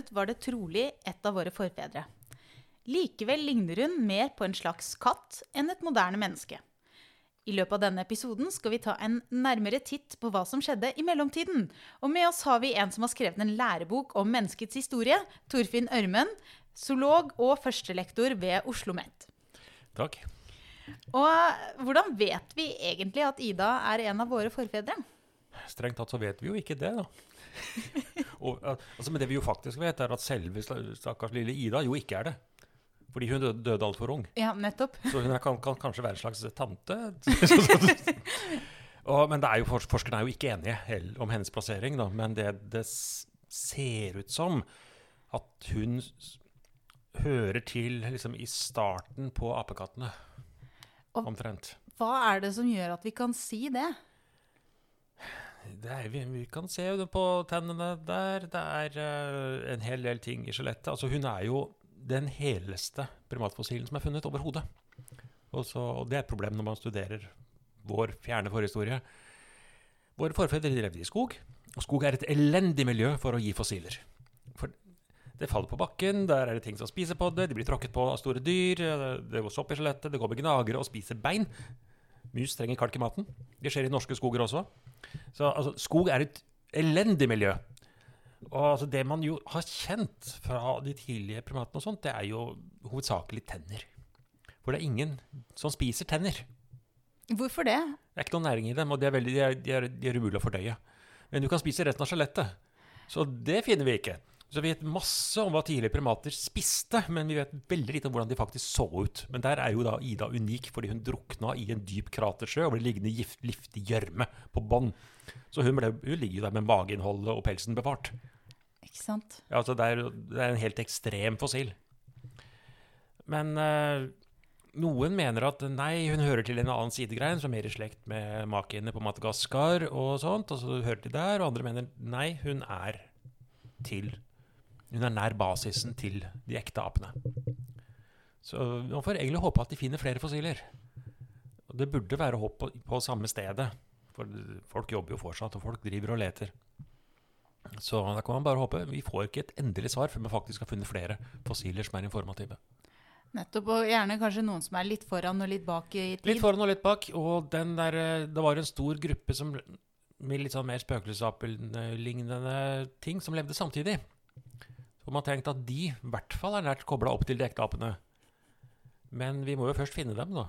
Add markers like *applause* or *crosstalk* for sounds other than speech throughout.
funnet, var det trolig et av våre forfedre. Likevel ligner hun mer på en slags katt enn et moderne menneske. I løpet av denne episoden skal vi ta en nærmere titt på hva som skjedde i mellomtiden. Og med oss har vi en som har skrevet en lærebok om menneskets historie, Torfinn Ørmen, zoolog og førstelektor ved Oslo OsloMet. Takk. Og hvordan vet vi egentlig at Ida er en av våre forfedre? Strengt tatt så vet vi jo ikke det, da. *laughs* og, altså, men det vi jo faktisk vet, er at selve stakkars lille Ida jo ikke er det. Fordi hun døde, døde altfor ung. Ja, nettopp. Så hun kan, kan, kanskje være en slags tante. *laughs* *laughs* og, men er jo, forskerne er jo ikke enige om hennes plassering, da. Men det, det ser ut som at hun hører til liksom, i starten på apekattene. Omtrent. Hva er det som gjør at vi kan si det? Er, vi, vi, kan se det på tennene der. Det er uh, en hel del ting i skjelettet. Altså, hun er jo den heleste primatfossilen som er funnet overhodet. Og, og det er et problem når man studerer vår fjerne forhistorie. Våre forfedre drev i skog, og skog er et elendig miljø for å gi fossiler. For det faller på bakken, der er det ting som spiser på det, de blir tråkket på av store dyr, det går sopp i skjelettet, det med gnagere og spiser bein. Mus trenger kalk i maten. Det skjer i norske skoger også. Så altså, skog er et elendig miljø. Og altså, det man jo har kjent fra de tidlige primatene, og sånt, det er jo hovedsakelig tenner. For det er ingen som spiser tenner. Hvorfor det? Det er ikke noen næring i dem, og de er, veldig, de er, de er, de er umulig å fordøye. Men du kan spise resten av skjelettet. Så det finner vi ikke. Så vi vet masse om hva tidligere primater spiste, men vi vet veldig lite om hvordan de faktisk så ut. Men der er jo da Ida unik, fordi hun drukna i en dyp kratersjø og ble liggende i giftig gjørme på bånn. Så hun, ble, hun, ligger jo der med mageinnholdet og pelsen bevart. Ikke sant? Ja, altså det er, det er en helt ekstrem fossil. Men øh, noen mener at nei, hun hører til en annen sidegrein, som er mer i slekt med makiene på Madagaskar og sånt. og så hører til der, Og andre mener nei, hun er til hun er nær basisen til de ekte apene. Så man får egentlig håpe at de finner flere fossiler. Og det burde være håp på, på, samme stedet. For folk jobber jo fortsatt, og folk driver og leter. Så da kan man bare håpe. Vi får ikke et endelig svar før vi faktisk har funnet flere fossiler som er informative. Nettopp, og gjerne kanskje noen som er litt foran og litt bak i tid. Litt foran og litt bak. Og den der, det var en stor gruppe som, med litt sånn mer spøkelsesapellignende ting som levde samtidig. Og man tenkte at de i hvert fall er nært kobla opp til de ekte apene. Men vi må jo først finne dem, da.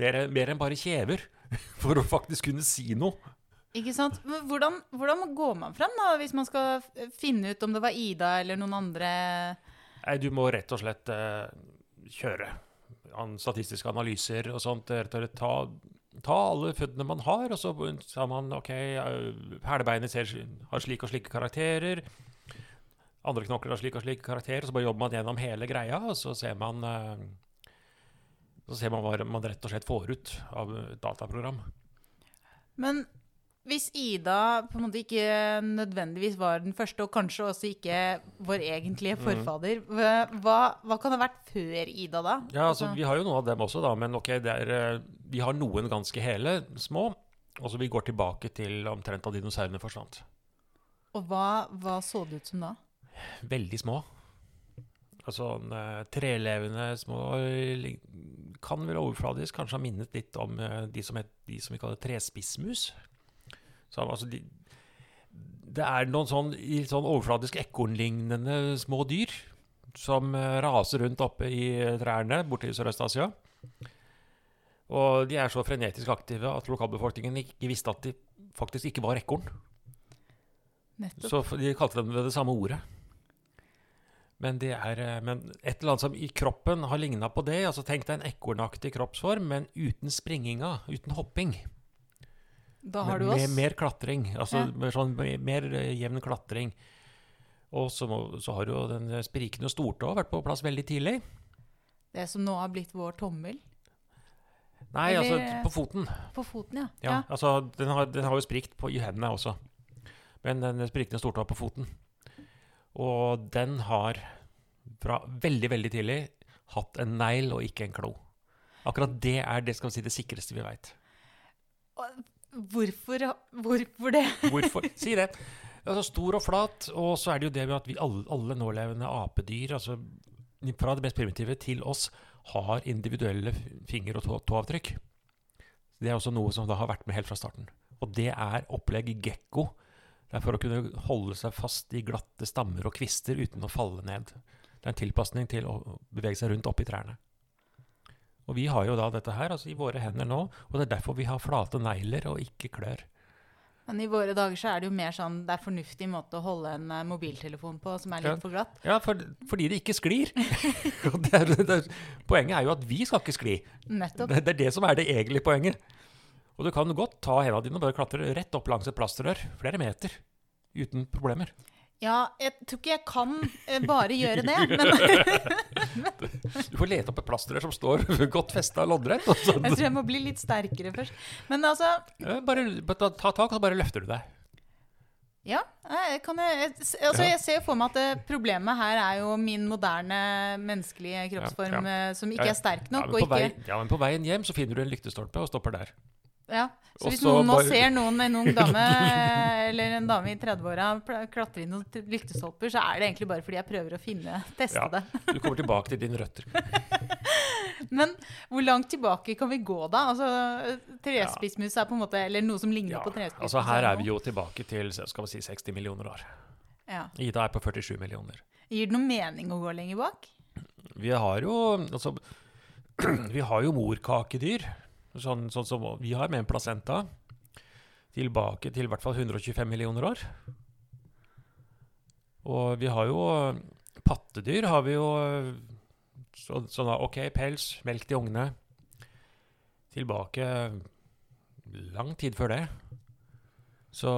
Mer, mer enn bare kjever. *laughs* For å faktisk kunne si noe. Ikke sant? Hvordan, hvordan, går man frem da, hvis man skal finne ut om det var Ida eller noen andre? Nei, Du må rett og slett uh, kjøre an statistiske analyser og sånt. Ta, ta alle føttene man har, og så sa man OK, uh, hælebeinet har slike og slike karakterer andre knokler har slik og slik karakter, og så bare jobber man gjennom hele greia, og så ser man uh, så ser man hva man rett og slett får ut av et dataprogram. Men hvis Ida på en måte ikke nødvendigvis var den første, og kanskje også ikke vår egentlige mm. forfader, hva, hva, kan det ha vært før Ida da? Ja, altså, Vi har jo noen av dem også, da, men ok, er, eh, vi har noen ganske hele, små. Og så vi går tilbake til omtrent da dinosaurene forsvant. Og hva, hva så det ut som da? Veldig små. Altså trelevende små Kan vel overfladisk kanskje ha minnet litt om uh, de, som het, de, som vi kaller trespissmus. Så, altså, de, det er noen sånn, sånn overfladisk ekornlignende små dyr som uh, raser rundt oppe i trærne borte i Sørøst-Asia. Og de er så frenetisk aktive at lokalbefolkningen ikke visste at de faktisk ikke var ekorn. Nettopp. Så de kalte dem ved det samme ordet. Men, det er, eh, men et eller annet som i kroppen har ligna på det. altså Tenk deg en ekornaktig kroppsform, men uten springinga, uten hopping. Da har du oss. Med mer klatring. Altså ja. med sånn, mer eh, jevn klatring. Og så, må, så har jo den sprikende stortå vært på plass veldig tidlig. Det som nå har blitt vår tommel? Nei, Eller, altså på foten. På foten, ja. ja, ja. altså den har, den har, jo sprikt på, i hendene også. Men den sprikende stortåa på foten. Og den har fra veldig, veldig tidlig hatt en negl og ikke en klo. Akkurat det er det, skal vi si, det sikreste vi veit. Hvorfor, hvorfor det? *laughs* hvorfor? Si det. Altså stor og flat, og så er det jo det med at vi alle, alle nålevende apedyr, altså fra det mest primitive til oss, har individuelle finger- og tå- tåavtrykk. Det er også noe som da har vært med helt fra starten. Og det er opplegg gekko. Det er for å kunne holde seg fast i glatte stammer og kvister uten å falle ned. Det er en tilpasning til å bevege seg rundt oppi trærne. Og vi har jo da dette her altså i våre hender nå, og det er derfor vi har flate negler og ikke klør. Men i våre dager så er det jo mer sånn det er fornuftig måte å holde en eh, mobiltelefon på som er litt for glatt. Ja, for, fordi det ikke sklir. *laughs* Det er, det er, poenget er jo at vi skal ikke skli. Nettopp. Det, det er det som er det egentlige poenget. Og du kan godt ta hendene dine og bare klatre rett opp langs et plastrør, flere meter, uten problemer. Ja, jeg tror ikke jeg kan eh, bare gjøre det, men *laughs* Du får lete opp et plastrør som står *laughs* godt festa loddrett. Jeg tror jeg må bli litt sterkere først. Men altså, bare ta, ta tak, og så bare løfter du deg. ja. Jeg, altså, jeg ser for meg at problemet her er jo min moderne menneskelige kroppsform Ja, ja. som ikke er sterk Ja, nok. men, og på vei, ja, men på veien hjem så finner du en lyktestolpe og stopper der. Ja. Så hvis Også noen nå bare- ser noen, en ung dame *laughs* eller en dame i 30-åra pl- klatre inn noen lyktestolper, så er det egentlig bare fordi jeg prøver å finne, teste Ja. det. Du kommer tilbake til dine røtter. *laughs* Men hvor langt tilbake kan vi gå da? Altså, Trespissmus er på en måte, eller noe som ligner Ja, på trespissmus. altså Her er vi jo tilbake til skal vi si, 60 millioner år. Ja. Ida er på 47 millioner. Gir det noe mening å gå lenger bak? Vi har jo altså, *clears throat* Vi har jo morkakedyr, sånn, sånn som vi har, med en placenta. Tilbake til i hvert fall 125 millioner år. Og vi har jo Pattedyr har vi jo så, Sånn da, OK, pels, melk til ungene. Tilbake lang tid før det. Så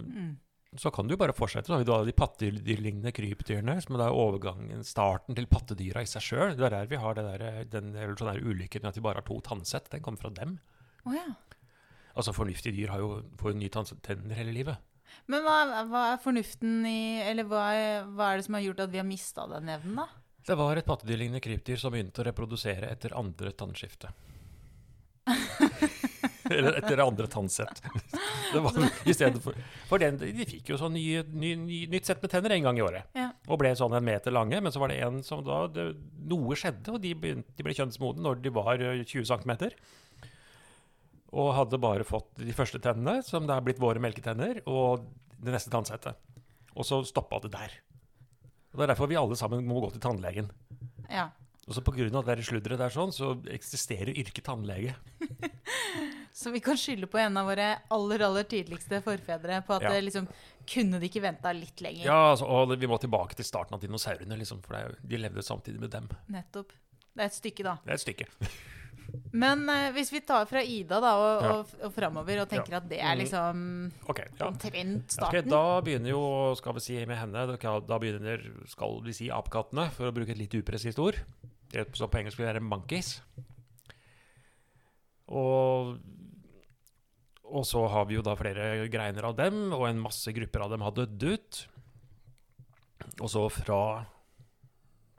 Mm. Så kan du bare fortsette. Så har de pattedyrlignende krypdyrene, som er overgangen, starten til pattedyra i seg sjøl. Det er der vi har det der, den eller sånn ulykken med at vi bare har to tannsett. Den kommer fra dem. Oh, ja. Altså Fornuftige dyr har jo, får jo nye tanntenner hele livet. Men hva, hva er fornuften i Eller hva er, hva er det som har gjort at vi har mista den evnen, da? Det var et pattedyrlignende krypdyr som begynte å reprodusere etter andre tannskifte. *laughs* Eller etter andre tannsett. *laughs* Det var i for, for den, De fikk jo sånn ny, ny, ny, nytt sett med tenner en gang i året. Ja. Og ble sånn en meter lange. Men så var det en som da det, Noe skjedde, og de, begynte, de ble kjønnsmodne når de var eh, 20 cm. Og hadde bare fått de første tennene, som det er blitt våre melketenner, og det neste tannsettet. Og så stoppa det der. Og Det er derfor vi alle sammen må gå til tannlegen. ja. Og så Pga. det der sludderet der sånn, så eksisterer yrket tannlege. *laughs* Så vi kan skylde på en av våre aller aller tidligste forfedre på at Ja. det liksom Kunne de ikke venta litt lenger? Ja, altså, og vi må tilbake til starten av dinosaurene, liksom, for det, jo- de levde samtidig med dem. Nettopp. Det er et stykke, da. Det er et stykke. *laughs* Men uh, hvis vi tar fra Ida da og, Ja. og, og framover og tenker at det er Mhm. liksom Ok, ja. omtrent starten okay, da begynner jo, skal vi si med henne, da begynner, skal vi si, apekattene, for å bruke et litt upresist ord. Det som på engelsk vil være monkeys. Og, og så har vi jo da flere greiner av dem, og en masse grupper av dem har dødd ut. Og så fra,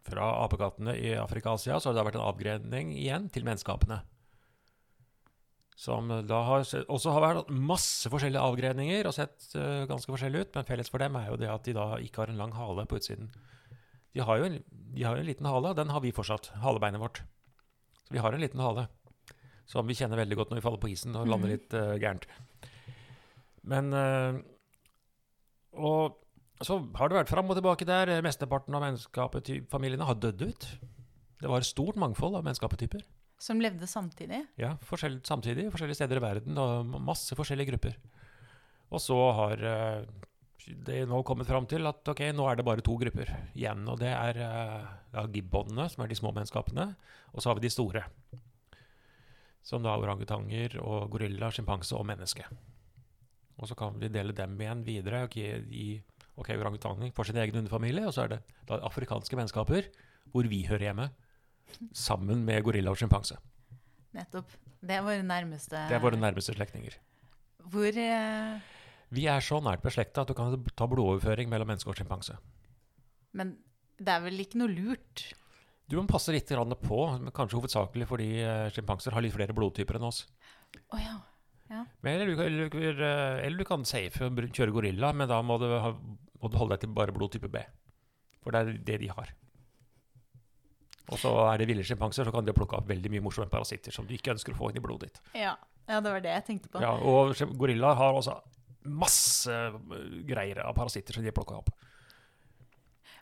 fra apekattene i Afrika og Asia, så har det da vært en avgrening igjen til menneskeapene. Som da har også har vært masse forskjellige avgreninger og sett uh, ganske forskjellig ut, men felles for dem er jo det at de da ikke har en lang hale på utsiden. De har jo en, har jo en liten hale, og den har vi fortsatt. Halebeinet vårt. Så vi har en liten hale. Som vi kjenner veldig godt når vi faller på isen og lander Mhm. litt uh, gærent. Men uh, Og så har det vært fram og tilbake der. Mesteparten av menneskapefamiliene har dødd ut. Det var et stort mangfold av menneskeapetyper. som levde samtidig. Ja, forskjell, samtidig, forskjellige steder i verden, og masse forskjellige grupper. Og så har uh, det nå kommet fram til at ok, nå er det bare to grupper igjen. Og det er uh, gibbonene, som er de små menneskapene, og så har vi de store. Som da er orangutanger og gorilla, sjimpanse og menneske. Og så kan vi dele dem igjen videre ok, i ok, orangutanger får sin egen underfamilie, og så er det da afrikanske menneskaper, hvor vi hører hjemme, sammen med gorilla og sjimpanse. Nettopp. Det er våre nærmeste Det er våre nærmeste slektninger. Hvor eh, Vi er så nært beslekta at du kan ta blodoverføring mellom menneske og sjimpanse. Men det er vel ikke noe lurt? Du må passe litt på, men kanskje hovedsakelig fordi eh, sjimpanser har litt flere blodtyper enn oss. Oh, ja. Ja. Eller, du kan- eller, eh, eller du kan safe og kjøre gorilla, men da må du, ha, må du holde deg til bare blodtype B. For det er det de har. Og så er det ville sjimpanser, så kan de plukke opp veldig mye morsomme parasitter som du ikke ønsker å få inn i blodet ditt. Ja. ja, det var det jeg tenkte på. Ja, og gorillaer har også masse øh, greier av parasitter som de plukka opp.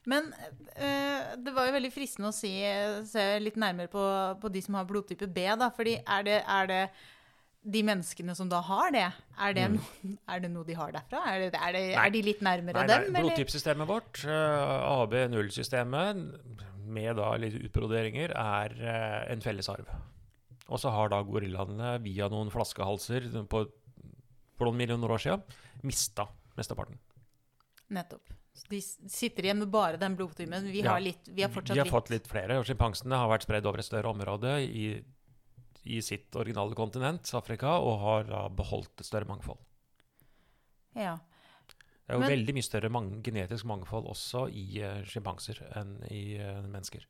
Men eh, det var jo veldig fristende å si, se litt nærmere på, på de som har blodtype B. da, fordi er det, er det de menneskene som da har det, er det, Mm. no, er det noe de har derfra? Er, det, er, det, er de litt nærmere Nei, nei, dem? Nei, Blodtypesystemet vårt, øh, AB0-systemet, med da litt utbroderinger, er øh, en fellesarv. Og så har da gorillaene via noen flaskehalser på, for noen millioner år siden mista mesteparten. Nettopp. Så de sitter igjen med bare den blodtimen. Vi, Ja. har litt, vi har fortsatt vi har fått litt flere, og sjimpansene har vært spredd over et større område i, i sitt originale kontinent, Afrika, og har da beholdt et større mangfold. Ja. Det er jo Men- veldig mye større mang genetisk mangfold også i uh, sjimpanser enn i uh, mennesker.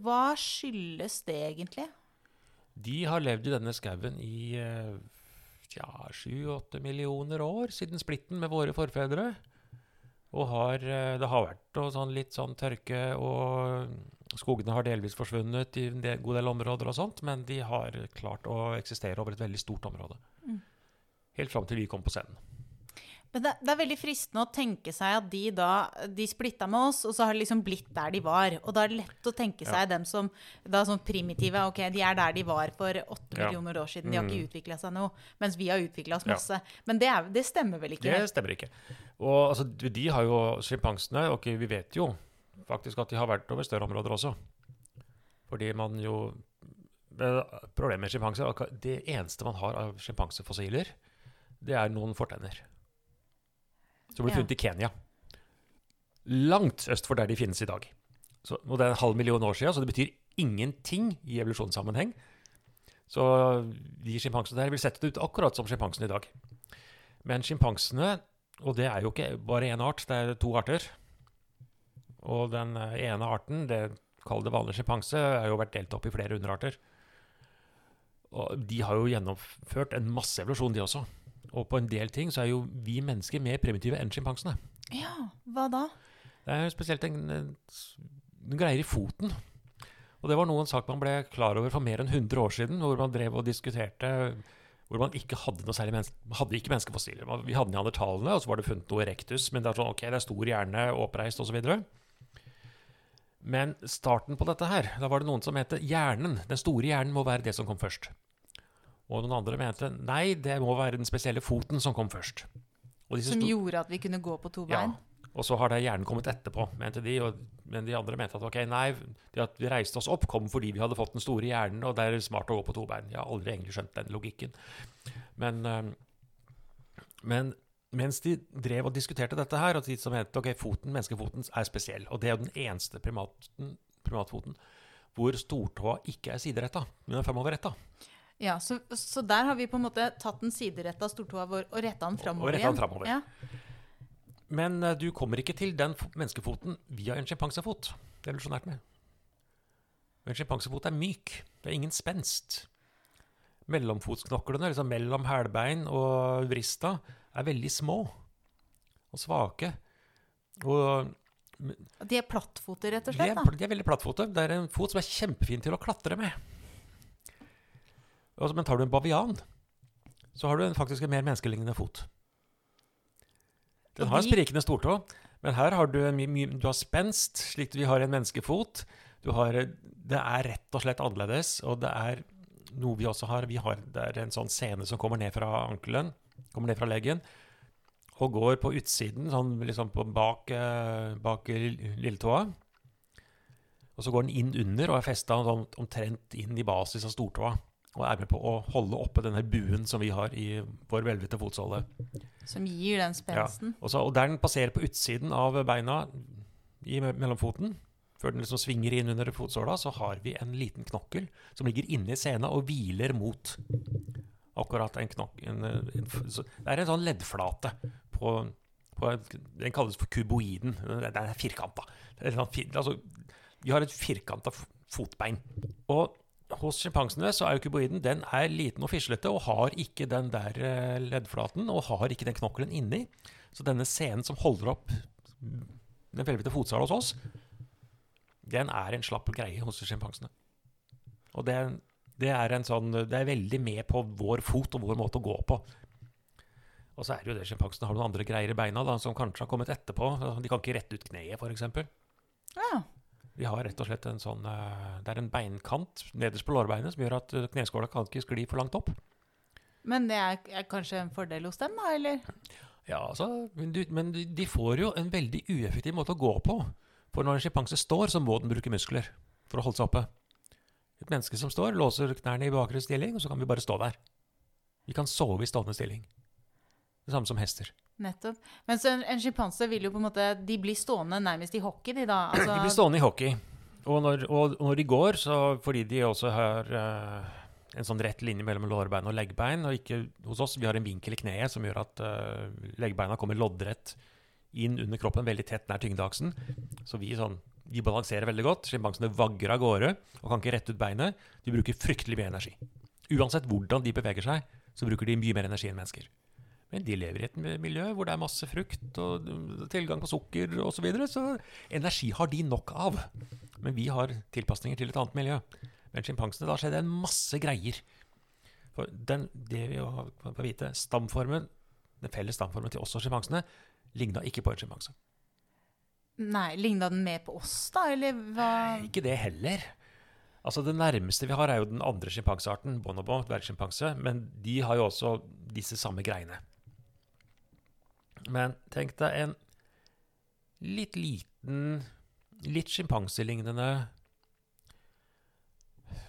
Hva skyldes det egentlig? De har levd i denne skauen i eh, ja, sju-åtte millioner år siden splitten med våre forfedre. Og har, eh, det har vært sånn, litt sånn tørke, og skogene har delvis forsvunnet i en del, god del områder og sånt, men de har klart å eksistere over et veldig stort område. Mm. Helt fram til vi kom på scenen. Men det, det er veldig fristende å tenke seg at de da de splitta med oss, og så har de liksom blitt der de var. Og da er det lett å tenke Ja. seg dem som da sånn primitive. Ok, de er der de var for åtte Ja. millioner år siden. De har ikke Mm. utvikla seg noe. Mens vi har utvikla oss Ja. masse. Men det, er, det stemmer vel ikke? Det stemmer ikke. Og altså, de- har jo sjimpansene Ok, vi vet jo faktisk at de har vært over større områder også. Fordi man jo Problemet med sjimpanser er det eneste man har av sjimpansefossiler, det er noen fortenner. Som ble funnet i Kenya. Langt øst for der de finnes i dag. Så, og det er en halv million år siden, så det betyr ingenting i evolusjonssammenheng. Så de sjimpansene der vil sette det ut akkurat som sjimpansene i dag. Men sjimpansene, og det er jo ikke bare én art, det er to arter. Og den ene arten, det kall det vanlig sjimpanse, har jo vært delt opp i flere underarter. Og de har jo gjennomført en masse evolusjon, de også. Og på en del ting så er jo vi mennesker mer primitive enn sjimpansene. Ja, hva da? Det er spesielt en, en, en greier i foten. Og det var noen sak man ble klar over for mer enn 100 år siden, hvor man drev og diskuterte hvor man ikke hadde noe særlig menneske, man hadde ikke menneskefossiler. Vi hadde neandertalene, og så var det funnet noe erectus, men det er sånn, ok, det er stor hjerne, oppreist osv. Men starten på dette her, da var det noen som het hjernen, den store hjernen må være det som kom først. Og noen andre mente nei, det må være den spesielle foten som kom først. Som gjorde at vi kunne gå på to ja, og så har det hjernen kommet etterpå, mente de. Og, men de andre mente at ok, nei, det at vi reiste oss opp, kom fordi vi hadde fått den store hjernen, og det er smart å gå på to bein. Jeg har aldri egentlig skjønt den logikken. Men, men mens de drev og diskuterte dette her, og de som mente ok, foten, menneskefoten er spesiell, og det er jo den eneste primaten, primatfoten hvor stortåa ikke er sideretta, men er framoverretta. Ja, så, så der har vi på en måte tatt den sideretta stortåa vår og retta den framover den fremover. Ja. Men uh, du kommer ikke til den fo- menneskefoten via en sjimpansefot. Det er evolusjonært med. En sjimpansefot er myk. Det er ingen spenst. Mellomfotsknoklene, liksom mellom hælbein og vrista, er veldig små og svake. Og De er plattfoter, rett og de slett? er, da. de er veldig plattfote. Det er en fot som er kjempefin til å klatre med. Og men tar du en bavian, så har du en, faktisk en mer menneskelignende fot. Den har en sprikende stortå, men her har du, du har spenst, slik vi har en menneskefot. Du har, det er rett og slett annerledes, og det er noe vi også har. Vi har det er en sånn sene som kommer ned fra ankelen, kommer ned fra leggen, og går på utsiden, sånn liksom på bak, eh, bak lilletåa. Og så går den inn under og er festa sånn, omtrent inn i basis av stortåa. Og er med på å holde oppe denne buen som vi har i vår hvelvete fotsåle. Som gir den spensten. Og, så, og der den passerer på utsiden av beina i me- mellomfoten, før den liksom svinger inn under fotsåla, så har vi en liten knokkel som ligger inne i sena og hviler mot akkurat en knokk... En, en, så det er en sånn leddflate på, på Den kalles for kuboiden. Den er firkanta. Sånn, altså, vi har et firkanta fotbein. Og hos sjimpansene så er jo kuboiden den er liten og fislete og har ikke den der eh, leddflaten og har ikke den knokkelen inni. Så denne scenen som holder opp den velvete fotsalen hos oss, den er en slapp greie hos sjimpansene. Og det, det er en sånn Det er veldig med på vår fot og vår måte å gå på. Og så er det jo det sjimpansene har noen andre greier i beina da, som kanskje har kommet etterpå. De kan ikke rette ut kneet, f.eks. Ja. Vi har rett og slett en sånn eh, Det er en beinkant nederst på lårbeinet som gjør at eh, kneskåla kan ikke skli for langt opp. Men det er, er kanskje en fordel hos dem, da? Eller? Ja, altså, men, du, men de de får jo en veldig ueffektiv måte å gå på. For når en sjimpanse står, så må den bruke muskler for å holde seg oppe. Et menneske som står, låser knærne i bakre stilling, og så kan vi bare stå der. Vi kan sove i stående stilling. Det samme som hester. Nettopp. Mens en, en sjimpanse vil jo på en måte De blir stående nærmest i hockey, de da. *clears throat* Altså, De blir stående i hockey. Og når, og og når de går, så fordi de også har uh, en sånn rett linje mellom lårbein og leggbein, og ikke hos oss, vi har en vinkel i kneet som gjør at uh, leggbeina kommer loddrett inn under kroppen, veldig tett nær tyngdeaksen. Så vi, sånn, de balanserer veldig godt. Sjimpansene vagrer av gårde og kan ikke rette ut beinet. De bruker fryktelig mye energi. Uansett hvordan de beveger seg, så bruker de mye mer energi enn mennesker. Men de lever i et miljø hvor det er masse frukt og tilgang på sukker osv. Så, videre, så energi har de nok av. Men vi har tilpasninger til et annet miljø. Men sjimpansene, da skjedde en masse greier. For den, det vi har fått vite, stamformen, den felles stamformen til oss og sjimpansene, ligna ikke på en sjimpanse. Nei, Ligna den mer på oss, da? Eller hva? Ikke det heller. Altså Det nærmeste vi har, er jo den andre sjimpansearten, bonobo, dvergsjimpanse. Men de har jo også disse samme greiene. Men tenk deg en litt liten, litt sjimpanselignende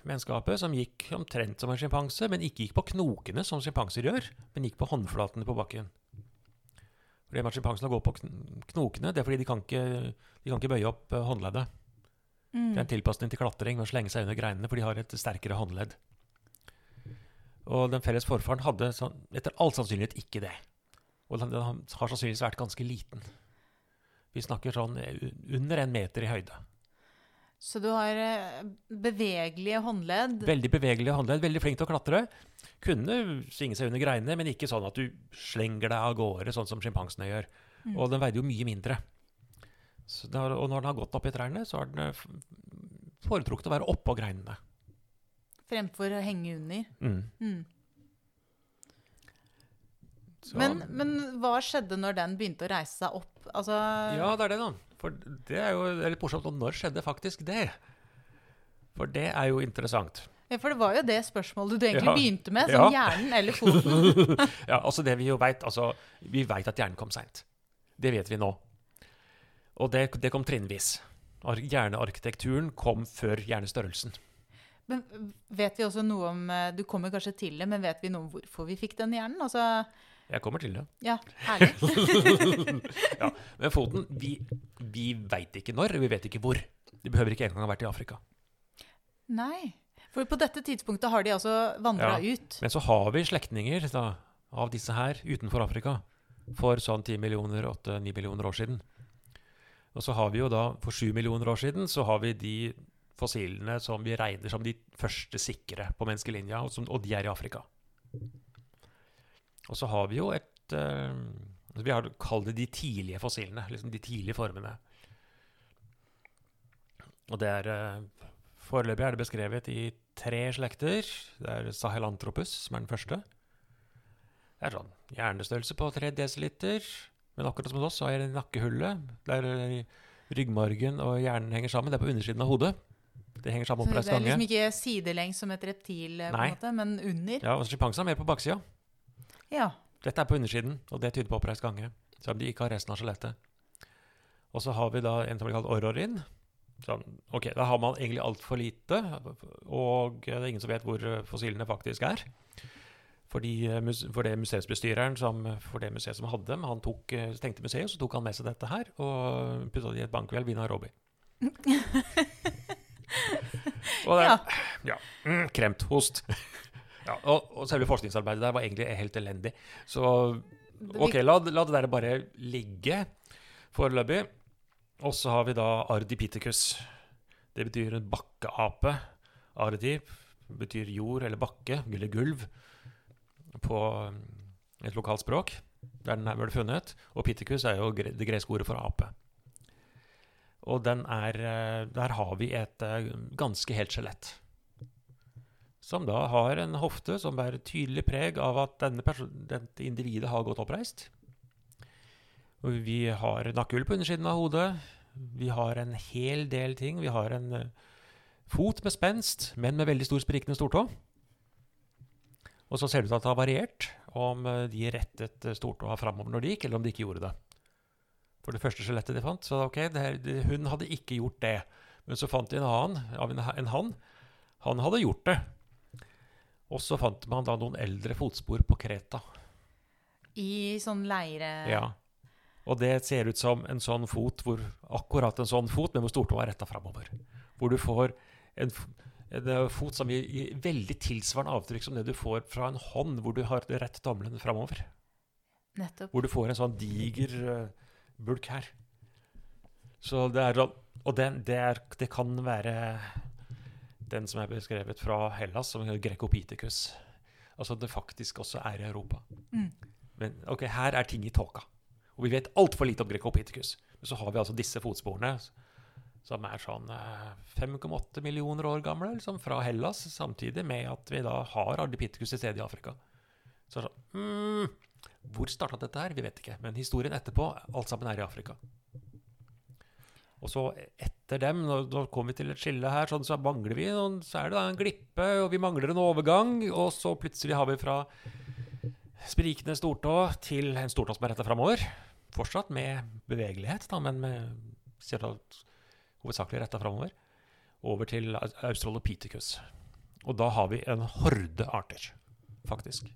menneskeape som gikk omtrent som en sjimpanse, men ikke gikk på knokene som sjimpanser gjør, men gikk på håndflatene på bakken. For det med at Sjimpansene går på knokene, det er fordi de kan ikke, de kan ikke bøye opp eh, håndleddet. Mm. Det er en tilpasning til klatring ved å slenge seg under greinene, for de har et sterkere håndledd. Og den felles forfaren hadde sånn, etter all sannsynlighet ikke det. Og den har sannsynligvis vært ganske liten. Vi snakker sånn eh, under en meter i høyde. Så du har eh, bevegelige håndledd. Veldig bevegelige håndledd, veldig flink til å klatre. Kunne svinge seg under greinene, men ikke sånn at du slenger deg av gårde, sånn som sjimpansene gjør. Mm. Og den veide jo mye mindre. Har, og når den har gått opp i trærne, så har den eh, foretrukket å være oppå greinene. Fremfor å henge under. Mm. Mm. Så- Men, men hva skjedde når den begynte å reise seg opp? Altså, Ja, det er det, da. For det er jo det er litt morsomt. Og når skjedde faktisk det? For det er jo interessant. Ja, for det var jo det spørsmålet du egentlig Ja. begynte med. Som Ja. hjernen eller foten. *laughs* Ja, altså det Vi jo vet, altså, vi vet at hjernen kom seint. Det vet vi nå. Og det, det kom trinnvis. Hjernearkitekturen kom før hjernestørrelsen. Men vet vi også noe om eh, Du kommer kanskje til det, men vet vi noe om hvorfor vi fikk den hjernen? Altså, Jeg kommer til det. ja, herlig. *laughs* Ja, Men foten Vi, vi veit ikke når, vi vet ikke hvor. De behøver ikke engang ha vært i Afrika. Nei. For på dette tidspunktet har de altså vandra Ja. ut. Men så har vi slektninger da, av disse her utenfor Afrika for sånn 10 millioner, 8-9 millioner år siden. Og så har vi jo da, for 7 millioner år siden, så har vi de fossilene som vi regner som de første sikre på menneskelinja, og, som, og de er i Afrika. Og så har vi jo et eh, Vi har kalt det de tidlige fossilene, liksom de tidlige formene. Og det er eh, Foreløpig er det beskrevet i tre slekter. Det er Sahelantropus, som er den første. Det er sånn hjernestørrelse på 3 dl. Men akkurat som hos oss så er det nakkehullet, der eh, ryggmargen og hjernen henger sammen. Det er på undersiden av hodet. Det henger sammen Så gange. det er liksom ikke sidelengs som et reptil, eh, på en måte, men under. Ja, og Sjimpansen er mer på baksida. Ja. Dette er på undersiden, og det tyder på oppreist gange. Selv om de ikke har resten av skjelettet. Og så har vi da en som blir kalt ororin. Sånn, ok, Da har man egentlig altfor lite, og det er ingen som vet hvor fossilene faktisk er. Fordi, eh, for det museumsbestyreren som, for det museet som hadde dem, han tok, eh, stengte museet, så tok han med seg dette her og putta det i et bankhvelv i Nairobi. *laughs* og det ja. ja. Mm, kremt. Host. Ja, og, og selve forskningsarbeidet der var egentlig helt elendig. Så Ok, la, la det der bare ligge foreløpig. Og så har vi da Ardipithecus. Det betyr en bakkeape. Ardip betyr jord eller bakke eller gulv på um, et lokalt språk. Der den ble funnet. Og pithecus er jo det greske ordet for ape. Og den er, eh, der har vi et eh, ganske helt skjelett. Som da har en hofte som bærer tydelig preg av at denne dette individet har gått oppreist. Og vi har nakkehull på undersiden av hodet. Vi har en hel del ting. Vi har en uh, fot med spenst, men med veldig stor sprikende stortå. Og så ser det ut til at det har variert om uh, de rettet uh, stortåa framover når de gikk, eller om de ikke gjorde det. For det første skjelettet de fant, så ok, her, hun hadde ikke gjort det. Men så fant de en annen av en, en han. Han hadde gjort det. Og så fant man da noen eldre fotspor på Kreta. I sånn leire Ja. Og det ser ut som en sånn fot, hvor, akkurat en sånn fot, men hvor stortåa er retta framover. Hvor du får en, en, eh, fot som gir, gir, veldig tilsvarende avtrykk som det du får fra en hånd, hvor du har rett tommelen framover. Nettopp. Hvor du får en sånn diger uh, bulk her. Så det er Og det, det, er, det kan være den som er beskrevet fra Hellas som Grecopiticus. Altså det faktisk også er i Europa. Mm. Men ok, her er ting i tåka. Og vi vet altfor lite om Grecopiticus. Men så har vi altså disse fotsporene som er sånn 5,8 eh, millioner år gamle, liksom, fra Hellas, samtidig med at vi da har Ardipithecus til stede i Afrika. Så sånn, mm, Hvor starta dette her? Vi vet ikke. Men historien etterpå, alt sammen er i Afrika. Og så etter dem, når, når kommer vi til et skille her, sånn, så mangler vi noen, så er det da en glippe, og vi mangler en overgang. Og så plutselig har vi fra sprikende stortå til en stortå som er retta framover. Fortsatt med bevegelighet, da, men med hovedsakelig retta framover. Over til Australopithecus. Og da har vi en horde arter, faktisk.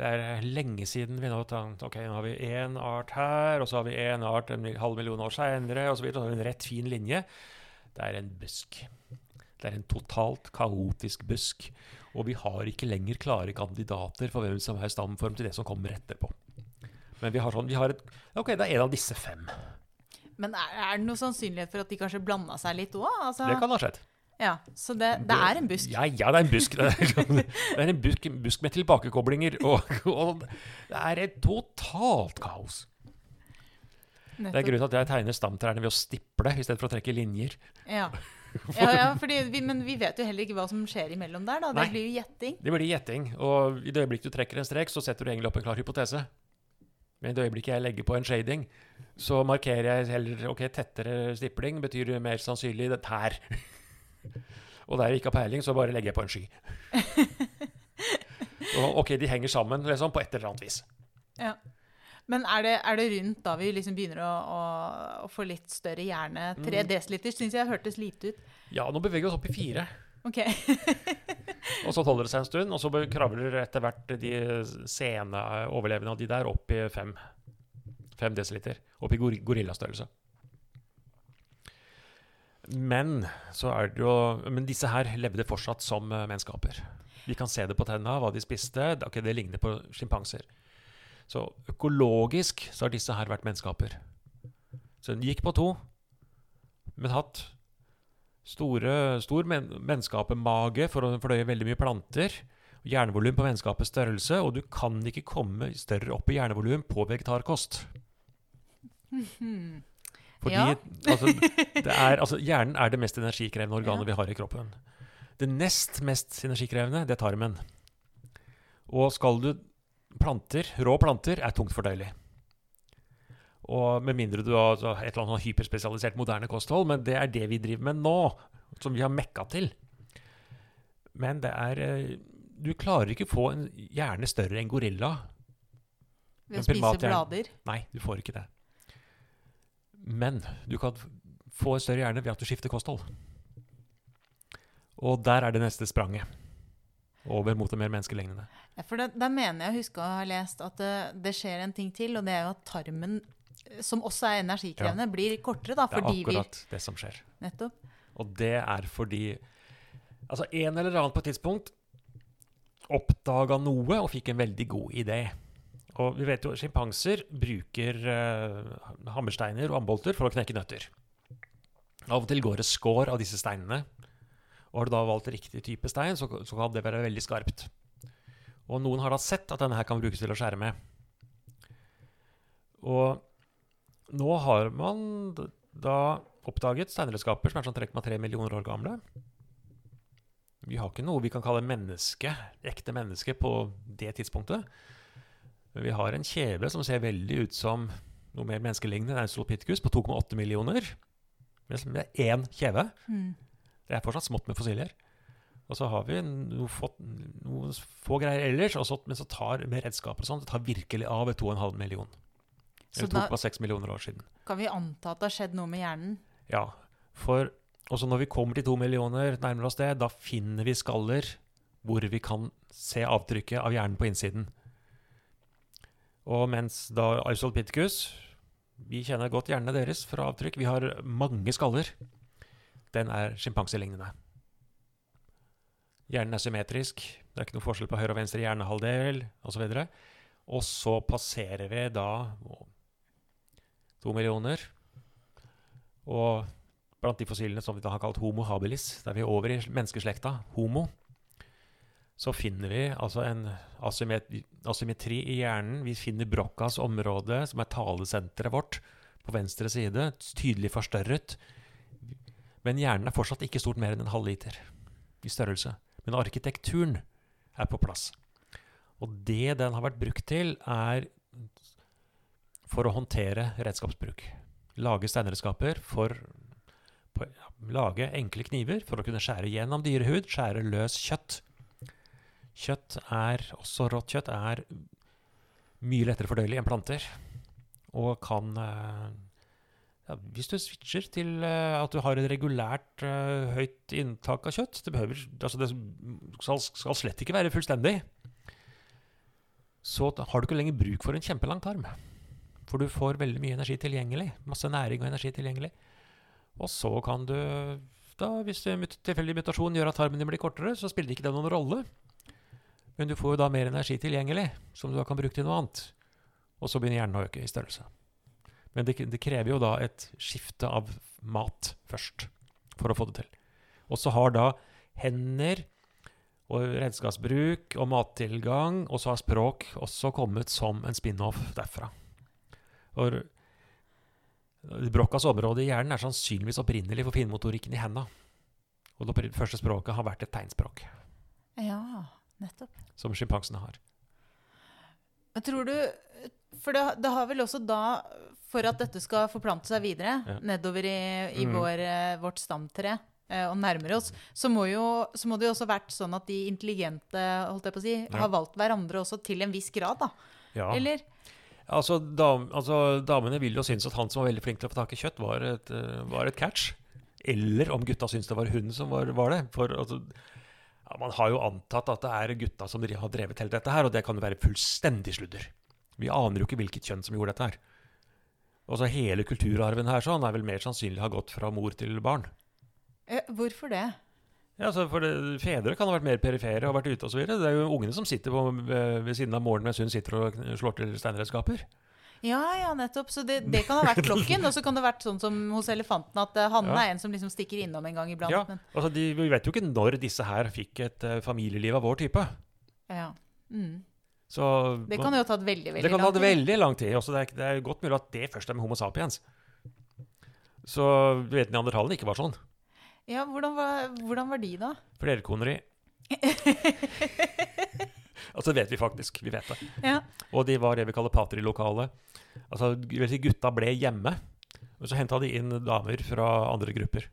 Det er lenge siden vi nå tenkte ok, nå har vi én art her, og så har vi én art en halv million år seinere, og så videre. Så har vi en rett fin linje. Det er en busk. Det er en totalt kaotisk busk. Og vi har ikke lenger klare kandidater for hvem som er stamform til det som kommer etterpå. Men vi har sånn, vi har et, ok, det er en av disse fem. Men er, er det noe sannsynlighet for at de kanskje blanda seg litt òg? Altså, det kan ha skjedd. Ja, Så det, det, er en busk? Ja, ja, det er en busk. *laughs* Det er, sånn- det er en busk, busk, med tilbakekoblinger. Og, og, det er et totalt kaos. Nettopp. Det er grunnen til at jeg tegner stamtrærne ved å stiple i stedet for å trekke linjer. Ja, *laughs* ja, ja vi, Men vi vet jo heller ikke hva som skjer imellom der. da. Det Nei, blir jo gjetting. Det blir gjetting. Og i det øyeblikket du trekker en strek, så setter du egentlig opp en klar hypotese. Men i det øyeblikket jeg legger på en shading, så markerer jeg heller ok, tettere stipling betyr mer sannsynlig dette her. Og der jeg ikke har peiling, så bare legger jeg på en sky. *laughs* og, ok, de henger sammen liksom, på et eller annet vis. Ja. Men er det, er det, rundt da vi liksom begynner å, å, å, få litt større hjerne? 3 mm. desiliter syns jeg hørtes lite ut. Ja, nå beveger vi oss opp i fire. Ok. *laughs* og så holder det seg en stund, og så kravler etter hvert de sene overlevende av de der opp i fem, fem desiliter. Opp i gorillastørrelse. Men, jo, men disse her levde fortsatt som menneskeaper. menneskaper. Vi kan se det på tenna, hva de spiste. Okay, det ligner på sjimpanser. Så økologisk så har disse her vært menneskaper. Så den gikk på to, men hatt store, stor men menneskapemage for å fordøye veldig mye planter. Hjernevolum på menneskapets størrelse, og du kan ikke komme større opp i hjernevolum på vegetarkost. Fordi ja. altså, *laughs* er, altså, hjernen er det mest energikrevende organet ja. vi har i kroppen. Det nest mest energikrevende, det er tarmen. Og skal du Planter, rå planter, er tungt fordøyelig. Og med mindre du har altså, et eller annet hyperspesialisert moderne kosthold, men det er det vi driver med nå, som vi har mekka til. Men det er eh, Du klarer ikke få en hjerne større enn gorilla. Ved å spise blader? Nei, du får ikke det. Men du kan få en større hjerne ved at du skifter kosthold. Og der er det neste spranget. Over mot det mer menneskelignende. Ja, for Der mener jeg å huske å ha lest at det, det, skjer en ting til, og det er jo at tarmen, som også er energikrevende, ja. blir kortere. da, Det er akkurat vi... det som skjer. Nettopp. Og det er fordi altså en eller annen på et tidspunkt oppdaga noe og fikk en veldig god idé. Og vi vet jo sjimpanser bruker uh, hammersteiner og ambolter for å knekke nøtter. Av og til går det skår av disse steinene. Og har du da valgt riktig type stein, så, så kan det være veldig skarpt. Og noen har da sett at denne her kan brukes til å skjære med. Og nå har man da oppdaget steinredskaper som er sånn 3,3 millioner år gamle. Vi har ikke noe vi kan kalle menneske, ekte menneske på det tidspunktet. Men vi har en kjeve som ser veldig ut som noe mer menneskelignende enn Australopithecus på 2,8 millioner. Men Det er én kjeve. Mm. Det er fortsatt smått med fossiler. Og så har vi noe fått, noen få greier ellers, så, men så tar med redskaper og sånn, det tar virkelig av ved 2,5 million. Så Eller da 2,6 millioner år siden. kan vi anta at det har skjedd noe med hjernen? Ja, for også når vi kommer til to millioner nærmer oss det, da finner vi skaller hvor vi kan se avtrykket av hjernen på innsiden. Og mens da Australopithecus Vi kjenner godt hjernene deres fra avtrykk. Vi har mange skaller. Den er sjimpanselignende. Hjernen er symmetrisk. Det er ikke noe forskjell på høyre og venstre hjernehalvdel osv. Og, og så passerer vi da to millioner. Og blant de fossilene som vi da har kalt Homo habilis, der vi er over i menneskeslekta, homo, så finner vi altså en asymmet asymmetri i hjernen. Vi finner Broccas område, som er talesenteret vårt, på venstre side, tydelig forstørret. Men hjernen er fortsatt ikke stort mer enn en halvliter i størrelse. Men arkitekturen er på plass. Og det den har vært brukt til, er for å håndtere redskapsbruk. Lage steinredskaper for på, ja, Lage enkle kniver for å kunne skjære gjennom dyrehud, skjære løs kjøtt. Kjøtt er, også rått kjøtt, er mye lettere fordøyelig enn planter. Og kan eh, ja, Hvis du switcher til eh, at du har et regulært eh, høyt inntak av kjøtt Det, behøver, altså det skal, skal slett ikke være fullstendig. Så har du ikke lenger bruk for en kjempelang tarm. For du får veldig mye energi tilgjengelig. Masse næring og energi tilgjengelig. Og så kan du da, hvis tilfeldig mutasjon gjør at tarmen din blir kortere, så spiller ikke det noen rolle. Men du får jo da mer energi tilgjengelig, som du da kan bruke til noe annet. Og så begynner hjernen å øke i størrelse. Men det, det krever jo da et skifte av mat først, for å få det til. Og så har da hender og redskapsbruk og mattilgang, og så har språk også kommet som en spin-off derfra. Og Brokkas område i hjernen er sannsynligvis opprinnelig for finmotorikken i henda. Og det første språket har vært et tegnspråk, Ja, nettopp. som sjimpansene har. Jeg tror du For det, det har vel også da, for at dette skal forplante seg videre Ja. nedover i, i mm. vår, eh, vårt stamtre eh, og nærmere oss, så må, jo, så må det jo også vært sånn at de intelligente holdt jeg på å si, Ja. har valgt hverandre også til en viss grad, da. Ja. Eller? Altså, dam, altså, damene vil jo synes at han som var veldig flink til å få tak i kjøtt, var et, eh, var et catch. Eller om gutta syns det var hun som var, var det. For altså, ja, man har jo antatt at det er gutta som har drevet hele dette her, og det kan jo være fullstendig sludder. Vi aner jo ikke hvilket kjønn som gjorde dette her. Og så Hele kulturarven her sånn er vel mer sannsynlig ha gått fra mor til barn. Eh, hvorfor det? Ja, for det, Fedre kan ha vært mer perifere og vært ute osv. Det er jo ungene som sitter på, ved, ved siden av moren mens hun sitter og slår til steinredskaper. Ja, ja, nettopp. Så det, det kan ha vært klokken. Og så kan det ha vært sånn som hos elefanten, at eh, Hanne Ja. er en som liksom stikker innom en gang iblant. Ja, Men, altså de, Vi vet jo ikke når disse her fikk et uh, familieliv av vår type. ja. Mm. Så Det kan jo ha tatt veldig, veldig lang tid. det kan ha tatt veldig lang tid. Også det, er, det er godt mulig at det først er med Homo sapiens. Så du vet neandertalerne ikke var sånn. Ja, hvordan var, hvordan var de, da? Flerkoneri. *laughs* altså det vet vi faktisk. Vi vet det. Ja. Og de var det vi kaller patrilokale. Altså gutta ble hjemme, og så henta de inn damer fra andre grupper.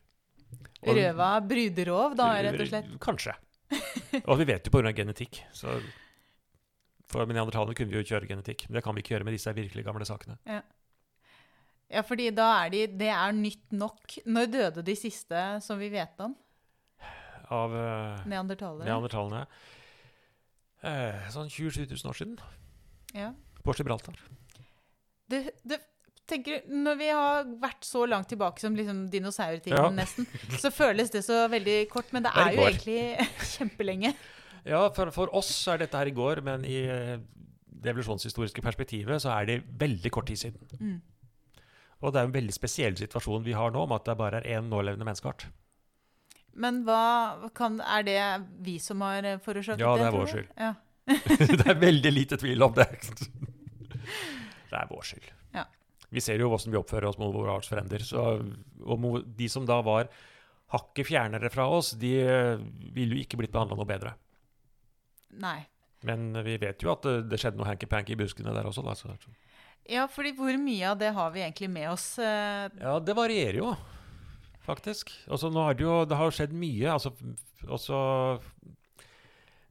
Og- Røva bruderov, da, rett og slett. Kanskje. Og vi vet jo pga. genetikk. Så for neandertalerne kunne vi jo kjøre genetikk. Men det kan vi ikke gjøre med disse virkelig gamle sakene. Ja, fordi da er de Det er nytt nok. Når døde de siste som vi vet om? Av uh, neandertalerne. neandertalerne. Eh, sånn 27 000 år siden. Ja. På Gibraltar. Du, du tenker, når vi har vært så langt tilbake som liksom dinosaurtiden Ja. nesten, så føles det så veldig kort. Men det Det er er jo egentlig *laughs* kjempelenge. Ja, for, for oss er dette her i går, men i eh, det evolusjonshistoriske perspektivet så er det veldig kort tid siden. Mm. Og det er en veldig spesiell situasjon vi har nå, med at det bare er én nålevende menneskeart. Men hva kan, er det vi som har forårsaket det? Ja, det er vår skyld. Ja. *laughs* det er veldig lite tvil om det. *laughs* Det er vår skyld. Ja. Vi ser jo hvordan vi oppfører oss mot våre artsfrender. Så, og de som da var hakket fjernere fra oss, de eh, ville jo ikke blitt behandla noe bedre. Nei. Men vi vet jo at det, det skjedde noe hanky-panky i buskene der også. Da. Ja, fordi hvor mye av det har vi egentlig med oss? eh, Ja, det varierer jo, faktisk. Altså, nå har det jo det har skjedd mye. Altså, også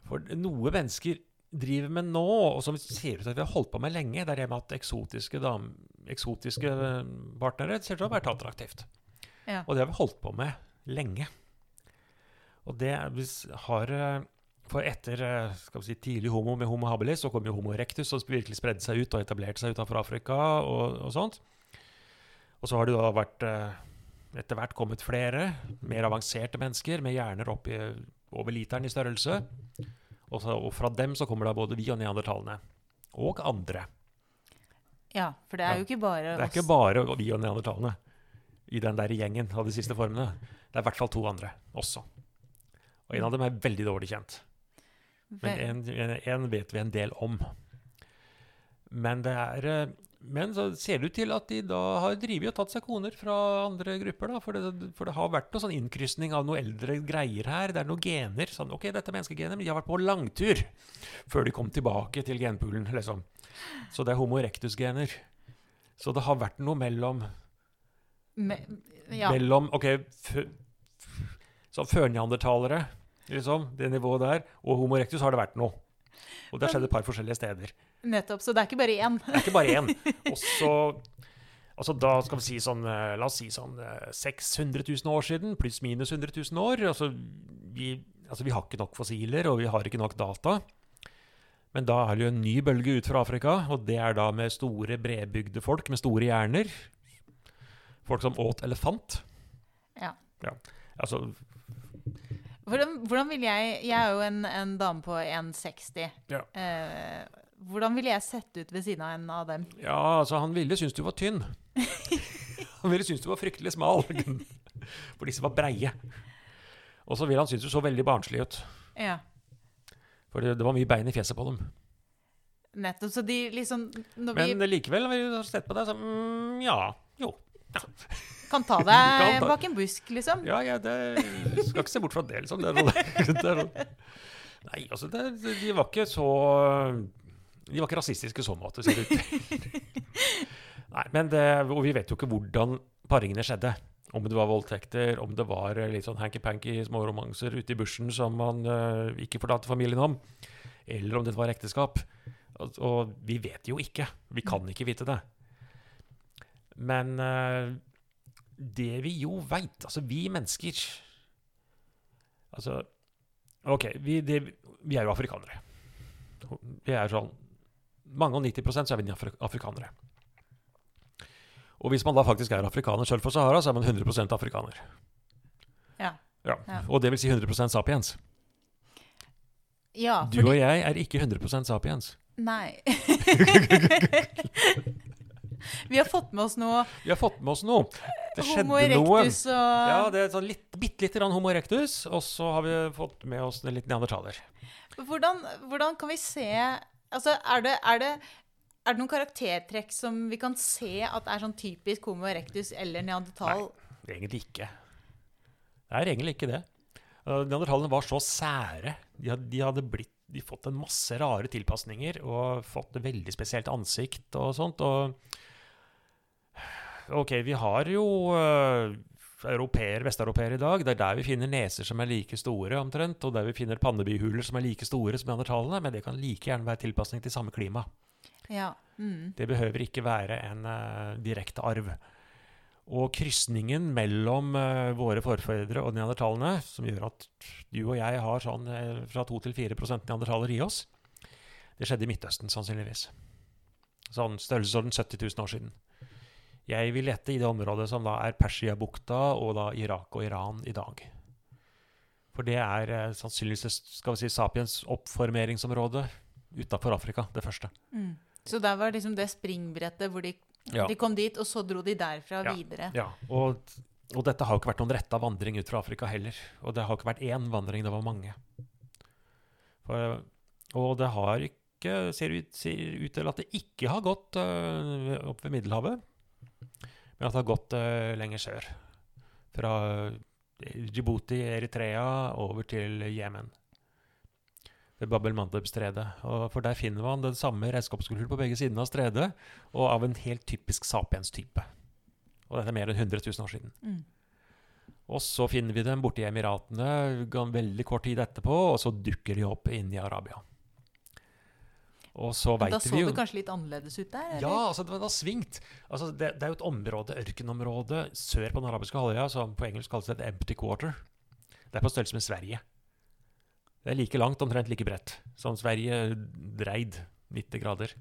For noe mennesker driver med nå, og som ser ut til at vi har holdt på med lenge, det er det med at eksotiske, dam, eksotiske eh, partnere ser ut til å ha vært attraktivt. Ja. Og det har vi holdt på med lenge. Og det har eh, For etter eh, si, tidlig homo med homo habilis, så kom jo homo erectus, som virkelig spredde seg ut og etablerte seg utenfor Afrika og, og sånt. Og så har det da vært etter hvert kommet flere mer avanserte mennesker med hjerner opp i over literen i størrelse. Og, så, og fra dem så kommer da både vi og neandertalene. Og andre. ja, for det er Ja. jo ikke bare oss. Det er ikke bare vi og neandertalene i den der gjengen av de siste formene. Det er i hvert fall to andre også. Og en av dem er veldig dårlig kjent. Men en, en, en vet vi en del om. Men det er eh, Men så ser det ut til at de da har drevet og tatt seg koner fra andre grupper. da, For det, for det har vært noe sånn innkrysning av noe eldre greier her. Det er noen gener. sånn, ok, dette er menneskegener, men de har vært på langtur før de kom tilbake til genpoolen. liksom. Så det er homo erectus-gener. Så det har vært noe mellom Me, ja. mellom Ok, sånn så førneandertalere, liksom, det nivået der, og homo erectus har det vært noe. Og det har skjedd et par forskjellige steder. Nettopp. Så det er ikke bare én. Det er ikke bare én. *laughs* Og så Altså da skal vi si sånn eh, La oss si sånn eh, 600 000 år siden, pluss minus 100 000 år. Altså vi, altså vi har ikke nok fossiler, og vi har ikke nok data. Men da er det jo en ny bølge ut fra Afrika, og det er da med store, bredbygde folk med store hjerner. Folk som åt elefant. Ja. Altså Hvordan, hvordan vil jeg Jeg er jo en, en dame på 1,60. Ja. Eh, hvordan ville jeg sett ut ved siden av en av dem? Ja, altså, han ville synes du var tynn. *laughs* han ville synes du var fryktelig smal. For disse var breie. Og så ville han synes du så veldig barnslig ut. Ja, For det, det var mye bein i fjeset på dem. nettopp. Så de liksom Når vi Men likevel, når vi har sett på deg, så mm, ja. Jo. kan ta deg *laughs* bak en busk, liksom. Ja, ja, det skal ikke se bort fra det, liksom. Det *laughs* det sånn- nei, altså, det, de var ikke så De var ikke rasistiske i så måte, ser det ut. *laughs* Nei, men det, og vi vet jo ikke hvordan paringene skjedde. Om det var voldtekter, om det var eh, litt sånn hanky-panky små romanser ute i bushen som man uh, ikke fortalte familien om, eller om det var ekteskap. Og, og vi vet jo ikke. Vi kan ikke vite det. Men uh, det vi jo veit Altså, vi mennesker Altså OK, vi, det, vi er jo afrikanere. Vi er sånn Mange og 90 så er vi afri- afrikanere. Og hvis man da faktisk er afrikaner selv for Sahara, så er man 100 afrikaner. Ja. Ja. Ja. Og det vil si 100% sapiens. ja Du og jeg er ikke 100% sapiens. Nei. *laughs* vi har fått med oss noe Vi har fått med oss noe. Det skjedde Homo noe. erectus og Ja, det er sånn litt, bitte lite grann homo erectus, og så har vi fått med oss litt neandertaler. hvordan, hvordan kan vi se Altså, er det, er det er det noen karaktertrekk som vi kan se at er sånn typisk homo erectus eller neandertal? Nei, Egentlig ikke. Det er egentlig ikke det. Neandertalene var så sære. De hadde, de hadde blitt, de fått en masse rare tilpasninger og fått et veldig spesielt ansikt og sånt. Og OK, vi har jo uh, europeer, vesteuropeer i dag. Det er der vi finner neser som er like store, omtrent. Og der vi finner pannebihuler som er like store som neandertalerne. Men det kan like gjerne være tilpasning til samme klima. Ja. Mm. Det behøver ikke være en uh, direkte arv. Og krysningen mellom uh, våre forfedre og neandertalene, som gjør at du og jeg har sånn uh, fra 2 til 4 neandertaler i oss, det skjedde i Midtøsten sannsynligvis. Sånn størrelsesorden 70 000 år siden. Jeg vil lete i det området som da er Persiabukta og da Irak og Iran i dag. For det er eh, sannsynligvis skal vi si, sapiens oppformeringsområde utafor Afrika, det første. Mm. Så der var liksom det springbrettet hvor de, Ja. de kom dit, og så dro de derfra Ja. videre. Ja, og og dette har jo ikke vært noen retta vandring ut fra Afrika heller. Og det har ikke vært én vandring, det var mange. For, og det har ikke ser ut, ser ut til at det ikke har gått øh, opp ved Middelhavet, men at det har gått uh, lenger sør. Fra Djibouti, Eritrea, over til Jemen. Ved Bab el-Mandeb-stredet. For der finner man den samme redskapskulturen på begge sidene av stredet, og av en helt typisk sapiens-type. Og dette er mer enn 100 000 år siden. Mm. Og så finner vi dem borte i Emiratene veldig kort tid etterpå, og så dukker de opp inne i Arabia. Og så Men da så vi jo det kanskje litt annerledes ut der? Eller? ja, altså det var har svingt. Altså det, det er jo et område, ørkenområde sør på den arabiske halvøya, som på engelsk kalles et empty quarter. Det er på størrelse med Sverige. Det er like langt, omtrent like bredt, som Sverige dreid 90 grader.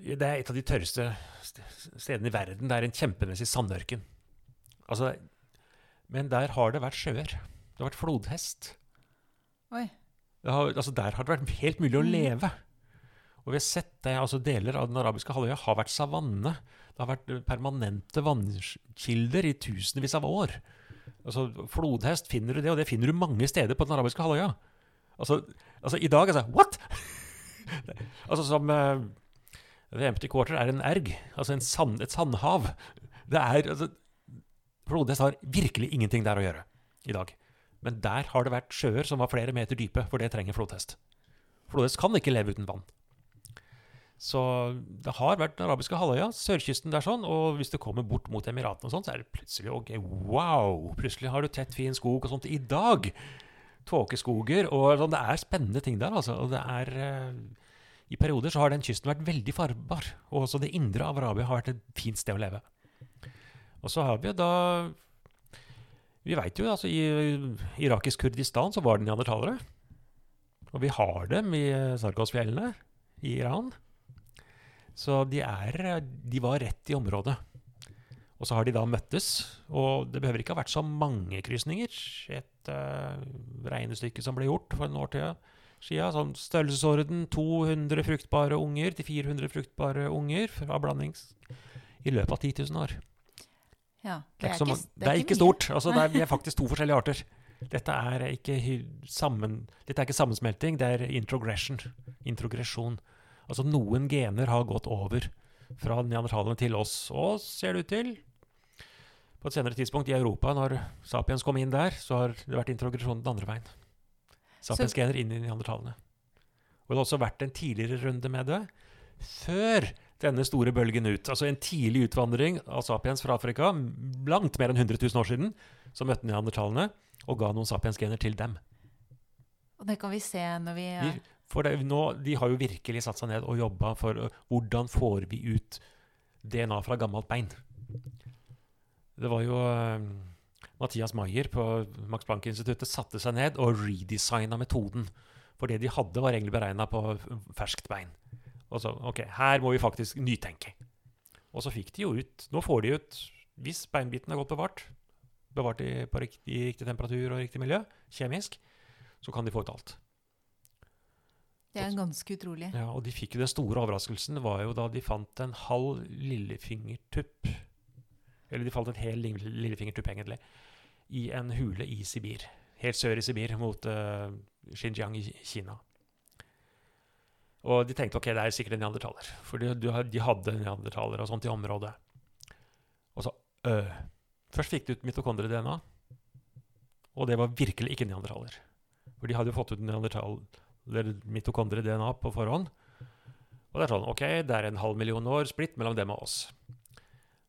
Det er et av de tørreste stedene i verden. Det er en kjempemessig sandørken. Altså, men der har det vært sjøer. Det har vært flodhest. Oi. Har, altså der har det vært helt mulig å Mm. leve. Og vi har sett det, altså Deler av den arabiske halvøya har vært savanne. Det har vært eh, permanente vannkilder i tusenvis av år. Altså Flodhest finner du det, og det finner du mange steder på den arabiske halvøya. Altså, altså i dag altså, What?! *laughs* altså som uh, The Empty Quarter er en erg. Altså en sand, et sandhav. Det er altså, Flodhest har virkelig ingenting der å gjøre i dag. Men der har det vært sjøer som var flere meter dype, for det trenger flodhest. Flodhest kan ikke leve uten vann. Så det har vært den arabiske halvøya, sørkysten der sånn, og hvis du kommer bort mot Emiratene og sånn, så er det plutselig ok, wow! Plutselig har du tett, fin skog og sånt i dag. Tåkeskoger og sånn. Det er spennende ting der, altså. Og det er uh, I perioder så har den kysten vært veldig farbar. Og også det indre av Arabia har vært et fint sted å leve. Og så har vi da Vi veit jo, altså i irakisk Kurdistan så var det neandertalere. Og vi har dem i eh, i Iran. Så de er De var rett i området. Og så har de da møttes, og det behøver ikke ha vært så mange krysninger. Et uh, regnestykke som ble gjort for en år siden, sånn størrelsesorden 200 fruktbare unger til 400 fruktbare unger fra blandings i løpet av 10 000 år. Ja, Det er, ikke, så, er det er ikke mye. stort. Altså, det er, vi er *laughs* faktisk to forskjellige arter. Dette er ikke, sammen, dette er ikke sammensmelting, det er introgression. Introgresjon. Altså noen gener har gått over fra neandertalerne til oss. Og ser det ut til, på et senere tidspunkt i Europa, når sapiens kom inn der, så har det vært introgresjon den andre veien. Sapiens-gener inn i neandertalerne. Og det har også vært en tidligere runde med det, før denne store bølgen ut. Altså en tidlig utvandring av sapiens fra Afrika, langt mer enn 100 000 år siden, som møtte neandertalerne og ga noen sapiens-gener til dem. Og det kan vi se når vi De, for det, nå, de har jo virkelig satt seg ned og jobba for uh, hvordan får vi ut DNA fra gammelt bein. Det var jo uh, Mathias Maier på Max Planck-instituttet satte seg ned og redesigna metoden. For det de hadde, var egentlig beregna på ferskt bein. Og så OK, her må vi faktisk nytenke. Og så fikk de jo ut Nå får de ut Hvis beinbiten er godt bevart, bevart i, på riktig, i riktig temperatur og riktig miljø, kjemisk, så kan de få ut alt. Det er ganske utrolig. Ja, og de fikk jo den store overraskelsen var jo da de fant en halv lillefingertupp Eller de fant en hel lillefingertupp, egentlig, i en hule i Sibir. Helt sør i Sibir, mot uh, Xinjiang i Kina. Og de tenkte ok, det er sikkert en neandertaler. For de, de hadde neandertalere og sånt i området. Og så øh. Først fikk de ut mitokondrie-DNA, og det var virkelig ikke neandertaler. For de hadde jo fått ut mitokondrie-DNA på forhånd. Og det er sånn, ok, det er en halv million år splitt mellom dem og oss.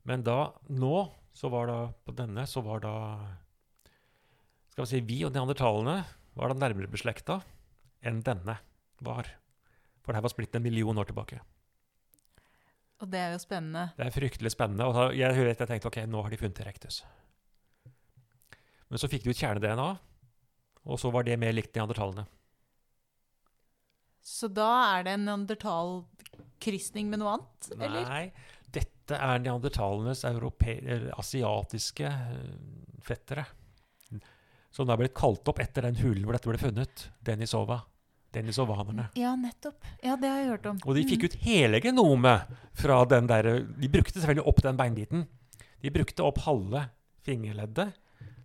Men da, nå, så var da, på denne, så var da Skal vi si, vi og neandertalene var da nærmere beslekta enn denne var. For det her var splitt en million år tilbake. Og det er jo spennende. Det er fryktelig spennende. Og jeg, jeg tenkte ok, nå har de funnet Erectus. Men så fikk de ut kjerne-DNA, og så var det mer likt neandertalene. Så da er det en neandertalkrysning med noe annet, eller? Nei, dette er neandertalenes asiatiske eh, fettere. Som da ble kalt opp etter den hulen hvor dette ble funnet. Denisova. Denisovanerne. Ja, nettopp. Ja, det har jeg hørt om. Og de fikk Mm. ut hele genomet fra den der De brukte selvfølgelig opp den beinbiten. De brukte opp halve fingerleddet.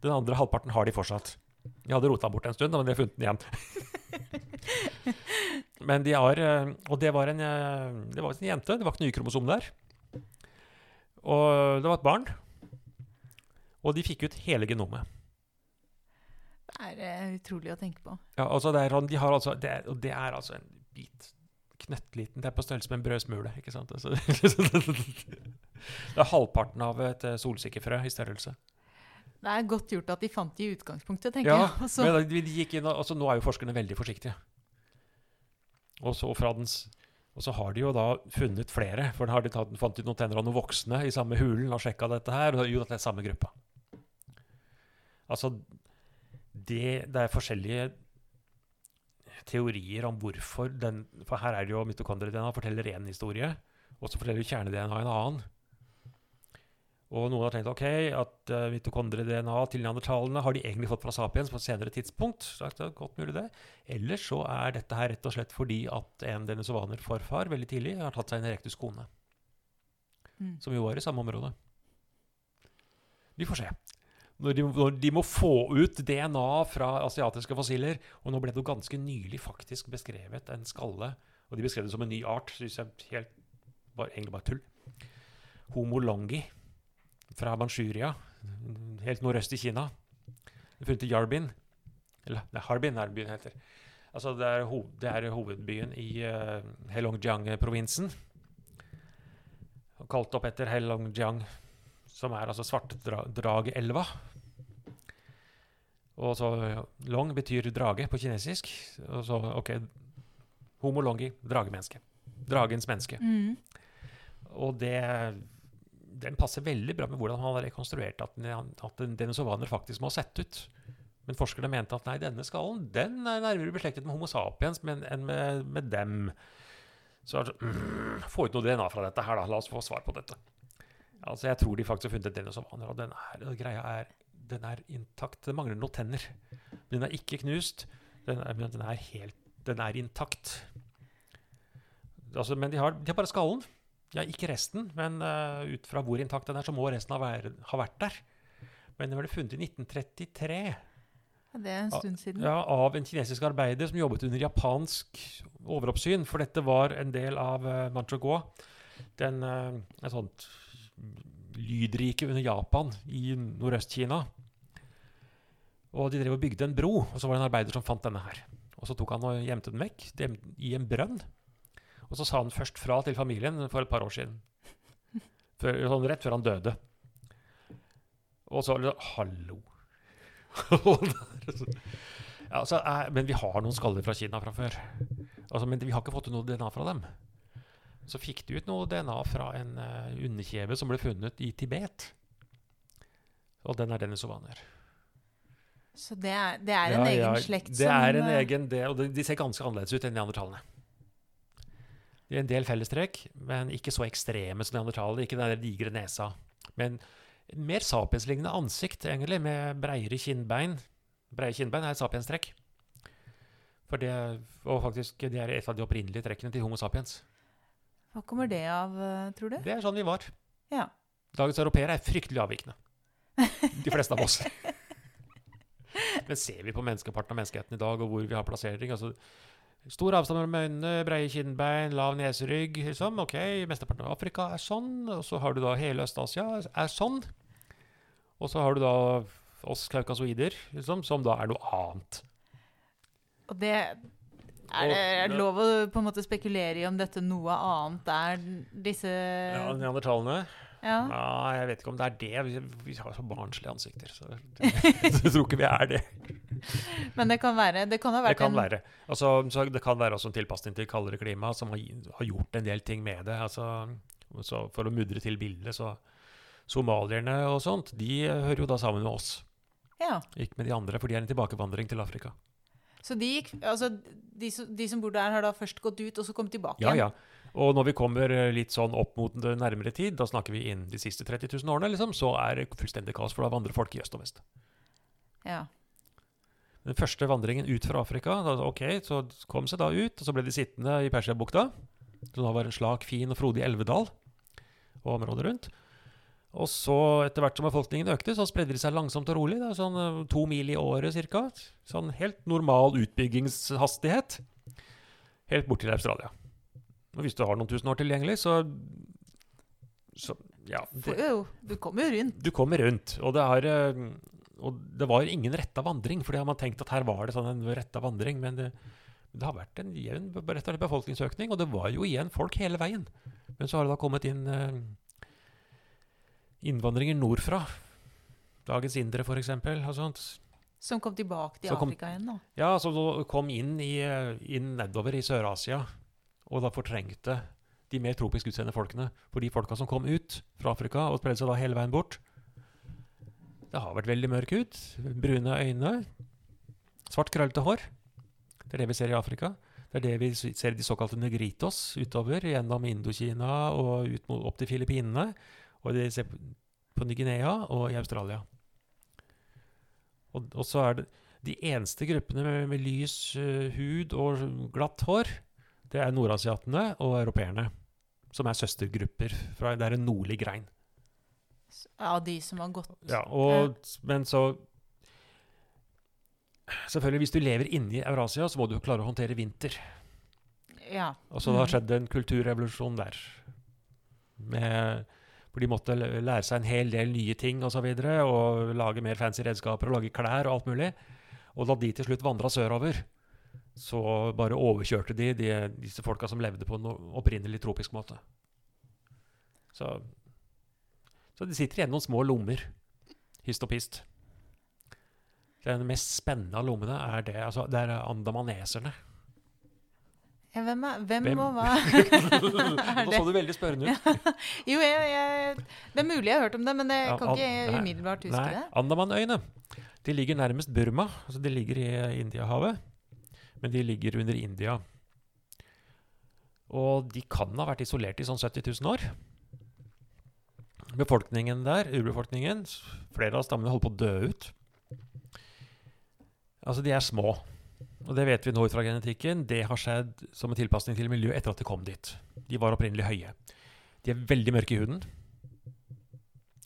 Den andre halvparten har de fortsatt. De hadde rota bort en stund, men de har funnet den igjen. *laughs* men de har eh, Og det var en, eh, det var en jente. Det var ikke noe Y-kromosom der. Og det var et barn. Og de fikk ut hele genomet. Det er uh, utrolig å tenke på. Ja, altså det er, de har altså, det er, og det er altså en bit knøttliten Det er på størrelse med en brødsmule. ikke sant? Altså, *laughs* det er halvparten av et eh, solsikkefrø i størrelse. Det er godt gjort at de fant det i utgangspunktet, tenker Ja, jeg. Ja, *laughs* så- Men de, de gikk inn, altså, nå er jo forskerne veldig forsiktige. Og så, fra den, og så har de jo da funnet flere. For da har de tatt, fant ut noen tenner av noen voksne i samme hulen og sjekka dette her. Og jo, det er samme gruppa. Altså det, det er forskjellige teorier om hvorfor den For her er det jo mitokondrie-DNA forteller én historie, og så forteller kjerne-DNA en annen. Og noen har tenkt ok, at uh, mitokondrie-DNA til neandertalene har de egentlig fått fra sapiens på et senere tidspunkt. Så det er godt mulig det. Ellers så er dette her rett og slett fordi at en denisovaner-forfar veldig tidlig har tatt seg en erectus kone, Mm. som jo var i samme område. Vi får se. Når de, når de må få ut DNA fra asiatiske fossiler, og nå ble det jo ganske nylig faktisk beskrevet en skalle, og de beskrev det som en ny art, Synes jeg helt, bare, egentlig bare tull. Homo longi fra Manchuria, helt nordøst i Kina. Funnet i Yarbin. Eller nei, Harbin er byen heter. Altså, det, er hov, det er hovedbyen i uh, Heilongjiang-provinsen. Kalt opp etter Heilongjiang, som er altså Svartedragelva. Og så Long betyr drage på kinesisk. Og så, ok, Homo longi, dragemenneske. Dragens menneske. Mm. Og det, den passer veldig bra med hvordan han har rekonstruert at, den- at denisovaner faktisk må ha sett ut. Men forskerne mente at nei, denne skallen den er nærmere beslektet med Homo sapiens men, enn med, med dem. Så altså, mm, få ut noe DNA fra dette her, da. La oss få svar på dette. Altså, Jeg tror de faktisk har funnet en denisovaner, og den er, og greia er, den er intakt. Det mangler noen tenner. Men Den er ikke knust. Den er, men den er helt Den er intakt. Altså, men de har, de har bare skallen. Ja, ikke resten, men uh, ut fra hvor intakt den er, så må resten ha, vær, ha vært der. Men den ble funnet i 1933 Ja, Det er en stund siden. ja, av en kinesisk arbeider som jobbet under japansk overoppsyn. For dette var en del av uh, Manchagua. den uh, et sånt lydrike under Japan i Nordøst-Kina. Og de drev og bygde en bro, og så var det en arbeider som fant denne her. Og så tok han og gjemte den vekk i en brønn. Og så sa han først fra til familien for et par år siden. Før, sånn rett før han døde. Og så Hallo! *laughs* ja, så er, men vi har noen skaller fra Kina fra før. Altså, men vi har ikke fått noe DNA fra dem. Så fikk de ut noe DNA fra en uh, underkjeve som ble funnet i Tibet. Og den er denisovaner. Så det er, det er en Ja, egen ja, slekt Det som er en eh, egen del, og de, de ser ganske annerledes ut enn neandertalene. Det er en del fellestrekk, men ikke så ekstreme som neandertalere. Ikke den der digre nesa. Men mer sapienslignende ansikt, egentlig, med breiere kinnbein. Breie kinnbein er et sapienstrekk. For det, og faktisk, det er et av de opprinnelige trekkene til Homo sapiens. Hva kommer det av, eh, tror du? Det er sånn vi var. Ja. Dagens europeere er fryktelig avvikende. De fleste av oss. *laughs* Men ser vi på menneskeparten av menneskeheten i dag, og hvor vi har plassering altså, Stor avstand mellom øynene, breie kinnbein, lav neserygg. Liksom. Ok, Mesteparten av Afrika er sånn. Og så har du da hele Øst-Asia er sånn. Og så har du da oss kaukasoider, liksom, som da er noe annet. Og det er det, er lov å på en måte spekulere i om dette noe annet er disse Ja, Neandertalene Ja. Ja, jeg vet ikke om det er det. Vi, vi har så barnslige ansikter. Så jeg *laughs* tror ikke vi er det. Men det kan være Det kan ha Det kan en være. Altså, så det kan være også en tilpasning til kaldere klima som har, har gjort en del ting med det. Altså, så for å mudre til bildet, så Somalierne og sånt, de hører jo da sammen med oss. Ja. Ikke med de andre, for de er en tilbakevandring til Afrika. Så de gikk Altså, de, som- de som bor der, har da først gått ut, og så kommet tilbake Ja, igjen? ja. Og når vi kommer eh, litt sånn opp mot det nærmere tid, da snakker vi innen de siste 30 000 årene, liksom, så er det fullstendig kaos, for da vandrer folk i øst og vest. Ja. Den første vandringen ut fra Afrika, da, ok, så kom seg da ut, og så ble de sittende i Persiabukta, som da var en slak, fin og frodig elvedal, og området rundt. Og så, etter hvert som befolkningen økte, så spredde de seg langsomt og rolig. Da, sånn eh, to mil i året ca. Sånn helt normal utbyggingshastighet. Helt bort til Australia. Og hvis du har noen tusen år tilgjengelig, så, så Ja. Det, du kommer jo rundt. du kommer rundt. Og det, er, eh, og det var ingen retta vandring, for man tenkt at her var det sånn en retta vandring. Men det, det har vært en jevn befolkningsøkning, og det var jo igjen folk hele veien. Men så har det da kommet inn eh, innvandringer nordfra. Dagens indere, f.eks. Og sånt. Som kom tilbake til kom- Afrika igjen da? Ja, som kom inn, i, inn nedover i Sør-Asia, og da fortrengte de mer tropisk utseende folkene. For de folka som kom ut fra Afrika og spredde seg da hele veien bort Det har vært veldig mørk hud, brune øyne, svart krøllete hår. Det er det vi ser i Afrika. Det er det vi ser i de såkalte negritos utover gjennom Indokina og ut mot, opp til Filippinene. Og de ser på- på Ny-Guinea og i Australia. Og, og så er det de eneste gruppene med, med lys uh, hud og glatt hår, det er nordasiatene og europeerne. Som er søstergrupper. Fra, det er en nordlig grein. Av de som har gått Ja, og, Men så Selvfølgelig, hvis du lever inni Eurasia, så må du klare å håndtere vinter. Ja. Og så det har Mhm. skjedd en kulturrevolusjon der. Med, hvor de måtte lære seg en hel del nye ting og så videre, og lage mer fancy redskaper og lage klær og alt mulig. Og da de til slutt vandra sørover, så bare overkjørte de, de disse folka som levde på en opprinnelig tropisk måte. Så, så de sitter igjen noen små lommer, hist og pist. Den mest spennende av lommene er det, altså, det er andamaneserne. Ja, hvem er Hvem, Hvem? og hva? *laughs* Nå så du veldig spørrende ut. *laughs* Jo, jeg, jeg, det er mulig jeg har hørt om det, men jeg Ja, kan an- ikke umiddelbart huske Nei, det. Andamanøyene. De ligger nærmest Burma. altså De ligger i Indiahavet. Men de ligger under India. Og de kan ha vært isolert i sånn 70 000 år. Befolkningen der, urbefolkningen, flere av stammene holder på å dø ut. Altså, de er små. Og det vet vi nå ut fra genetikken. Det har skjedd som en tilpasning til miljøet etter at de kom dit. De var opprinnelig høye. De er veldig mørke i huden.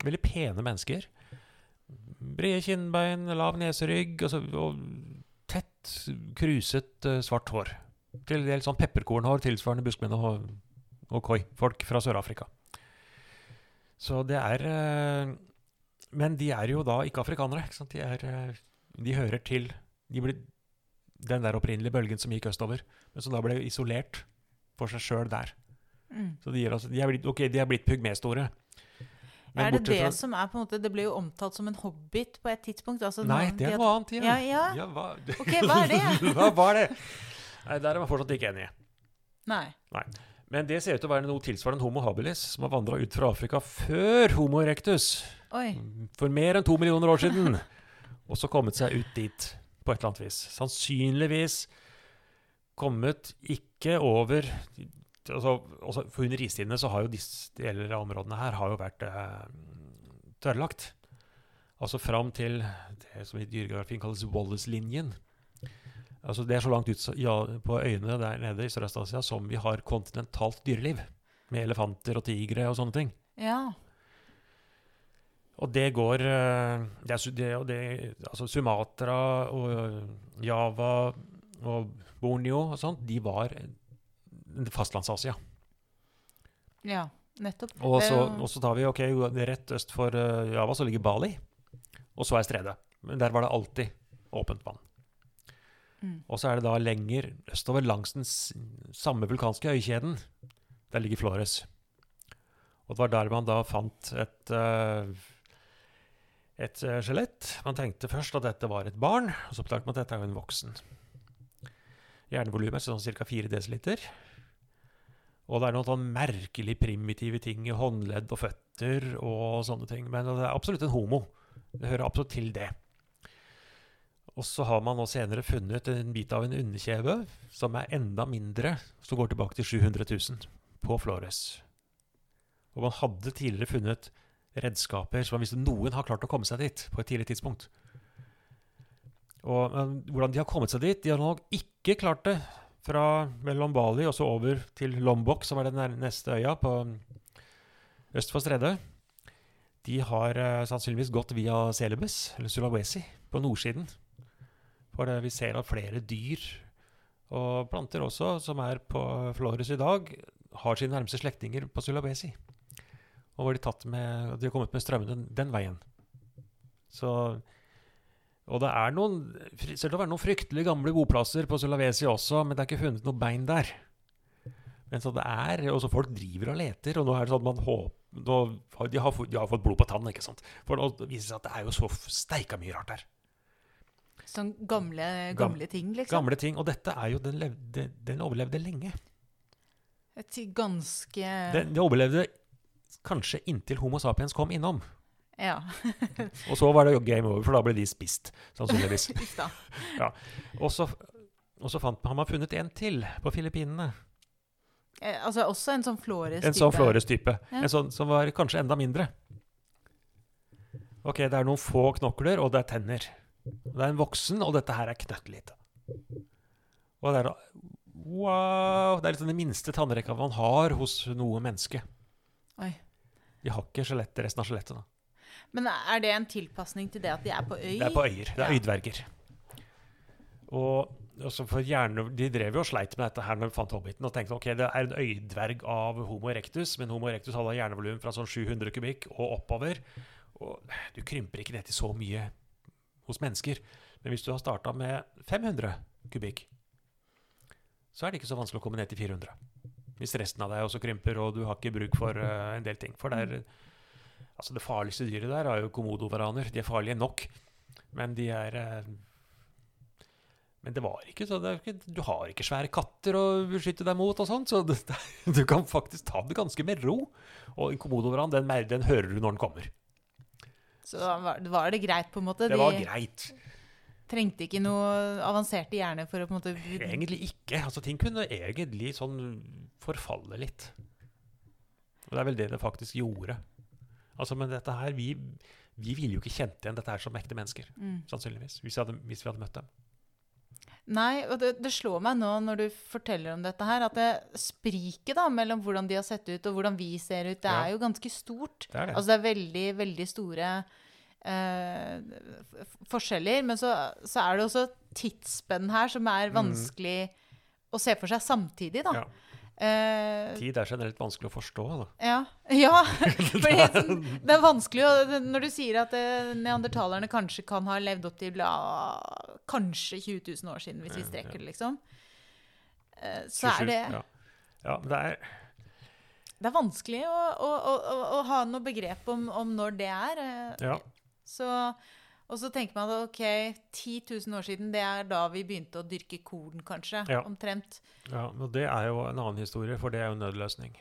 Veldig pene mennesker. Brede kinnbein, lav neserygg altså, og tett, kruset uh, svart hår. Til dels sånn pepperkornhår tilsvarende buskmenn og, og koi-folk fra Sør-Afrika. Så det er uh, Men de er jo da ikke afrikanere. Ikke? De, er, uh, de hører til de ble, den der opprinnelige bølgen som gikk østover, men som da ble isolert for seg sjøl der. Mm. Så de, er altså, de er blitt, okay, de er blitt pygmestore. Men Er det det fra- som er på en måte Det ble jo omtalt som en hobbit på et tidspunkt. Altså, Nei, det er noe de annet igjen. Ja, ja. Ja, hva, *laughs* Ok, hva er det? *laughs* hva var det? Nei, Der er man fortsatt ikke enige. Nei. Men det ser ut til å være noe tilsvarende Homo habilis, som har vandra ut fra Afrika før Homo erectus. Oi. For mer enn to millioner år siden. *laughs* Og så kommet seg ut dit på et eller annet vis. Sannsynligvis kommet ikke over altså, også For under istidene så har jo disse deler av områdene her har jo vært eh, tørrlagt. Altså fram til det som i dyregrafien kalles Wallace-linjen. Altså Det er så langt ut ja, på øyene der nede i Sørøst-Asia som vi har kontinentalt dyreliv. Med elefanter og tigre og sånne ting. Ja. Og det går eh, det er, det, det, Altså Sumatra og eh, Java og Borneo og sånt, de var eh, Fastlandsasia. Ja, nettopp. Og så, og så tar vi ok, rett øst for eh, Java så ligger Bali. Og så er stredet. Men der var det alltid åpent vann. Mm. Og så er det da lenger østover langs den samme vulkanske øykjeden. Der ligger Flores. Og det var der man da fant et eh, et eh, skjelett. Man tenkte først at dette var et barn, og så oppdaget man at dette er en voksen. Hjernevolumet er sånn ca. 4 dl. Og det er noen sånn merkelig primitive ting i håndledd og føtter og sånne ting. Men det er absolutt en homo. Det hører absolutt til det. Og så har man nå senere funnet en bit av en underkjeve som er enda mindre, som går tilbake til 700 000 på Flores. Og man hadde tidligere funnet redskaper som visste noen har klart å komme seg dit på et tidlig tidspunkt. Og men, hvordan de har kommet seg dit De har nok ikke klart det fra mellom Bali og så over til Lombok, som er den neste øya på øst for Stredøy. de har eh, sannsynligvis gått via Celebes, eller Sulawesi, på nordsiden. For det, vi ser at flere dyr og planter også, som er på Flores i dag, har sine nærmeste slektninger på Sulawesi. Og var de, tatt med, de har kommet med strømmene den, veien. Så Og det er noen Selv om det er noen fryktelig gamle boplasser på Sulawesi også, men det er ikke funnet noe bein der. Men så det er, og så Folk driver og leter, og nå er det sånn at man håper de, har, de har fått blod på tann, ikke sant? For nå viser det seg at det er jo så steika mye rart der. Sånn gamle, gamle ting, liksom. Gamle ting. Og dette er jo Den, levde, den overlevde lenge. Et ganske Den, den overlevde kanskje inntil Homo sapiens kom innom. Ja. *laughs* Og så var det jo game over, for da ble de spist, sannsynligvis. *laughs* ja. da. Og så, har man funnet en til på Filippinene. Eh, altså også en sånn Flores En sånn Flores-type. Ja. En sånn som var kanskje enda mindre. Ok, det er noen få knokler, og det er tenner. Det er en voksen, og dette her er knøttlite. Og det er Wow! Det er liksom det minste tannrekka man har hos noe menneske. Oi. De har ikke skjelettet, resten av skjelettet. da. Men er det en tilpasning til det at de er på øy? Det er på øyer. Det er øydverger. Og også for hjerne, De drev jo og sleit med dette her når de fant Hobbiten og tenkte ok, det er en øydverg av Homo erectus, men Homo erectus hadde hjernevolum fra sånn 700 kubikk og oppover. Og du krymper ikke ned til så mye hos mennesker. Men hvis du har starta med 500 kubikk, så er det ikke så vanskelig å komme ned til 400. Hvis resten av deg også krymper, og du har ikke bruk for uh, en del ting. For det er Altså, det farligste dyret der er jo komodovaraner. De er farlige nok, men de er uh, Men det var ikke så ikke, Du har ikke svære katter å beskytte deg mot og sånt, så det, *laughs* du kan faktisk ta det ganske med ro. Og en komodovaran, den, den hører du når den kommer. Så var, var det greit, på en måte? Det var de greit. trengte ikke noe avanserte hjerne for å på en måte Egentlig ikke. Altså, ting kunne egentlig sånn forfalle litt. Og det er vel det det faktisk gjorde. Altså, men dette her Vi, vi ville jo ikke kjent igjen dette her som ekte mennesker, mm. sannsynligvis. Hvis vi hadde, hvis vi hadde møtt dem. Nei, og det, det slår meg nå når du forteller om dette her, at det spriket da, mellom hvordan de har sett ut og hvordan vi ser ut, det Ja. er jo ganske stort. Det er det. Altså det er veldig, veldig store eh, forskjeller. Men så, så er det også tidsspenn her som er vanskelig å se for seg samtidig, da. Mm. Ja. Eh, Tid er generelt vanskelig å forstå. Da. ja. *laughs* ja. For det, er sånn, det er vanskelig å Når du sier at eh, neandertalerne kanskje kan ha levd opp til ah, kanskje 20 000 år siden, hvis vi strekker det, liksom. Eh, så 27, er det ja. ja, det er Det er vanskelig å, å, å, å, å ha noe begrep om, om når det er. eh, Ja. Så, og så tenker man at ok, 10 000 år siden, det er da vi begynte å dyrke korn, kanskje. Ja. Omtrent. ja, og det er jo en annen historie, for det er jo nødløsning.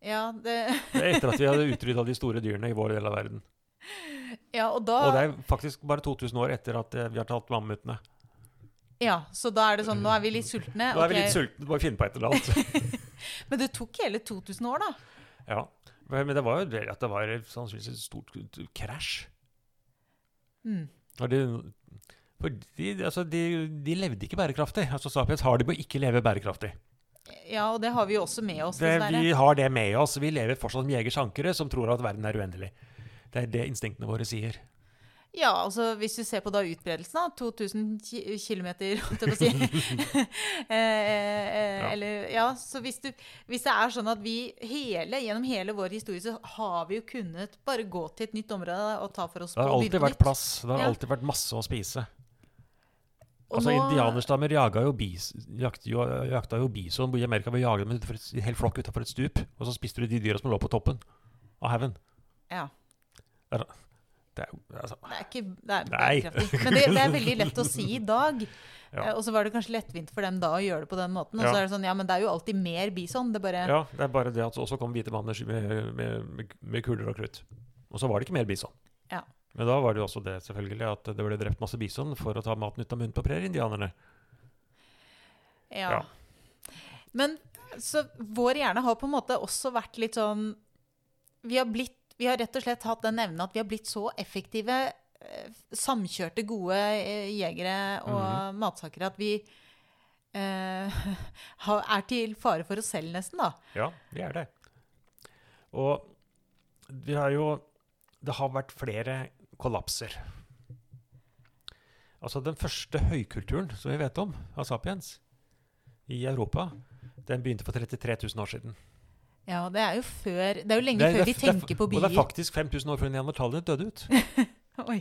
Ja, det, Det er etter at vi hadde utrydda de store dyrene i vår del av verden. *laughs* ja, og da Og det er faktisk bare 2000 år etter at eh, vi har tatt mammutene. Ja, så da er det sånn Nå er vi litt sultne. Nå er vi ok. litt sultne, bare finne på et eller annet. *laughs* Men det tok hele 2000 år, da. ja. Men det var jo det at det var sannsynligvis et stort krasj. Mm. Og de, altså de, de levde ikke bærekraftig. Altså Sapiens har de på å ikke leve bærekraftig. Ja, og det har vi jo også med oss, Det, vi har det med oss. Vi lever fortsatt som jegere-sjankere som tror at verden er uendelig. Det er det instinktene våre sier. Ja, altså hvis du ser på da utbredelsen, da. 2000 km, holdt jeg på å si. *laughs* *laughs* eh, eh, Ja. Eller Ja, så hvis, du, hvis det er sånn at vi hele, gjennom hele vår historie, så har vi jo kunnet bare gå til et nytt område og ta for oss Det har alltid vært plass. Det har Ja. alltid vært masse å spise. Og Altså nå- Indianerstammer jakta jo bis, jakt, jo, jakta jo bison i Amerika ved å jage dem en hel flokk utafor et stup. Og så spiste du de dyra som lå på toppen av haugen. Ja. Det er altså, Det er ikke det er bærekraftig. Men det, det er veldig lett å si i *laughs* dag. Ja. Eh, Og så var det kanskje lettvint for dem da å gjøre det på den måten. Og Ja. så er det sånn, ja, men det er jo alltid mer bison. Det bare Ja, det er bare det at også kom hvite manner med, med, med, med kuler og krutt. Og så var det ikke mer bison. Ja. Men da var det jo også det selvfølgelig at det ble drept masse bison for å ta maten ut av munnen på prærieindianerne. Ja. Ja. Men så vår hjerne har på en måte også vært litt sånn Vi har, blitt, vi har rett og slett hatt den evnen at vi har blitt så effektive, eh, samkjørte, gode eh, jegere og Mhm. matsakere at vi eh, *laughs* er til fare for oss selv, nesten, da. Ja, vi er det. Og vi har jo det har vært flere kollapser. Altså Den første høykulturen som vi vet om av sapiens i Europa, den begynte for 33 000 år siden. Ja, det er jo før Det er jo lenge Det er- før vi det er- tenker på byer. Og det er faktisk 5000 år før neandertalerne døde ut. *laughs* Oi.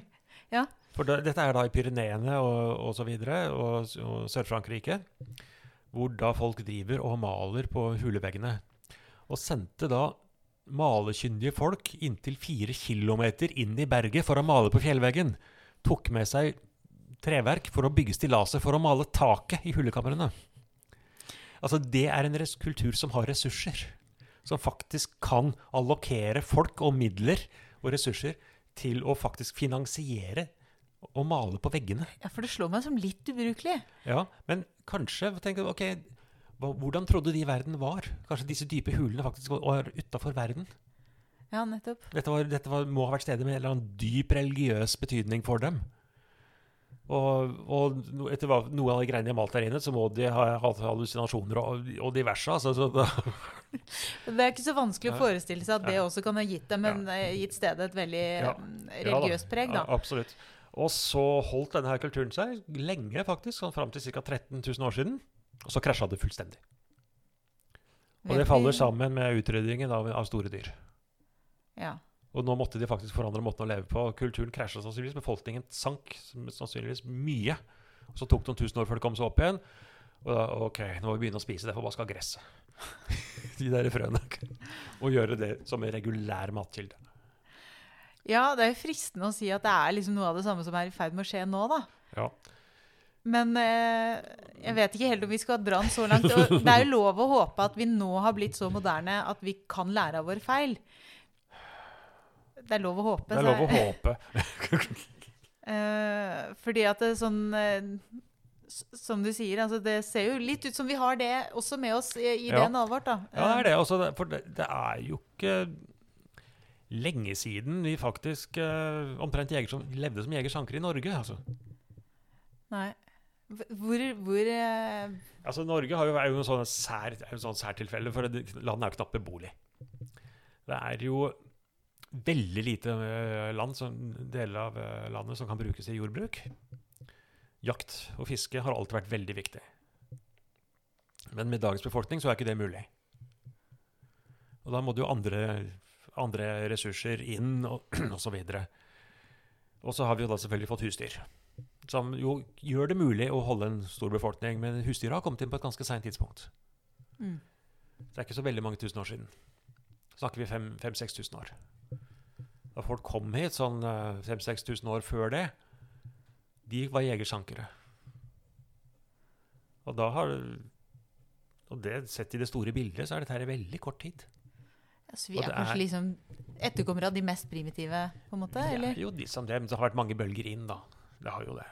For da, dette er da i Pyreneene og, og så videre, og, og Sør-Frankrike, hvor da folk driver og maler på huleveggene. Og sendte da malekyndige folk inntil fire kilometer inn i berget for å male på fjellveggen. Tok med seg treverk for å bygge stillaset for å male taket i hulekamrene. Altså, det er en kultur som har ressurser. Som faktisk kan allokere folk og midler og ressurser til å faktisk finansiere og male på veggene. Ja, for det slår meg som litt ubrukelig. Ja, men kanskje tenk, ok, Hvordan trodde de verden var? Kanskje disse dype hulene faktisk var- utafor verden? Ja, nettopp. Dette, var, dette var, må ha vært steder med en eller annen dyp religiøs betydning for dem. Og, og etter hva, noe av de greiene de har malt der inne, så må de ha hatt hallusinasjoner og, og diverse. Altså, så *laughs* Det er ikke så vanskelig å forestille seg at det også kan ha gitt dem en, eh, gitt stedet et veldig Ja. da. religiøst preg, da. Ja, absolutt. Og så holdt denne her kulturen seg lenge, faktisk, sånn fram til ca. 13 000 år siden. Og så krasja det fullstendig. Og det faller sammen med utryddingen av, av store dyr. Ja. Og nå måtte de faktisk forandre måten å leve på. Kulturen krasja sannsynligvis. Befolkningen sank sannsynligvis mye. Og så tok det noen tusen år før det kom seg opp igjen. Og da, ok, nå må vi begynne å spise det, forbaska gresset? *laughs* De der frøene. Og gjøre det som en regulær matkilde. ja, det er fristende å si at det er liksom noe av det samme som er i ferd med å skje nå, da. Ja. Men eh, jeg vet ikke helt om vi skal dra den så *laughs* langt. Og det er jo lov å håpe at vi nå har blitt så moderne at vi kan lære av våre feil. Det er lov å håpe. Det er lov å håpe. uh, *laughs* fordi at det er sånn uh, Som du sier, altså det ser jo litt ut som vi har det også med oss i, i Ja. DNA-et vårt. da. Ja, det er det. Også, for det, det er jo ikke lenge siden vi faktisk uh, omtrent jeger som, levde som jegersanker i Norge. Altså. Nei. Hvor, hvor uh... Altså, Norge har jo, er jo en sånn sær, en sånn særtilfelle, for landet er jo knapt beboelig. Det er jo veldig lite eh, land, som, deler av eh, landet som kan brukes i jordbruk. Jakt og fiske har alltid vært veldig viktig. Men med dagens befolkning så er ikke det mulig. Og da må det jo andre, andre ressurser inn, og, *clears throat* osv. Og så har vi jo da selvfølgelig fått husdyr. Som jo gjør det mulig å holde en stor befolkning, men husdyra har kommet inn på et ganske seint tidspunkt. mm. Det er ikke så veldig mange tusen år siden. Snakker vi 5000-6000 år. Da folk kom hit sånn 5000-6000 år før det, de var jegersankere. Og da har Og det sett i det store bildet, så er dette her i veldig kort tid. Så vi er, er kanskje liksom etterkommere av de mest primitive, på en måte? Det Eller? er jo de som det, men det har vært mange bølger inn, da. Det har jo det.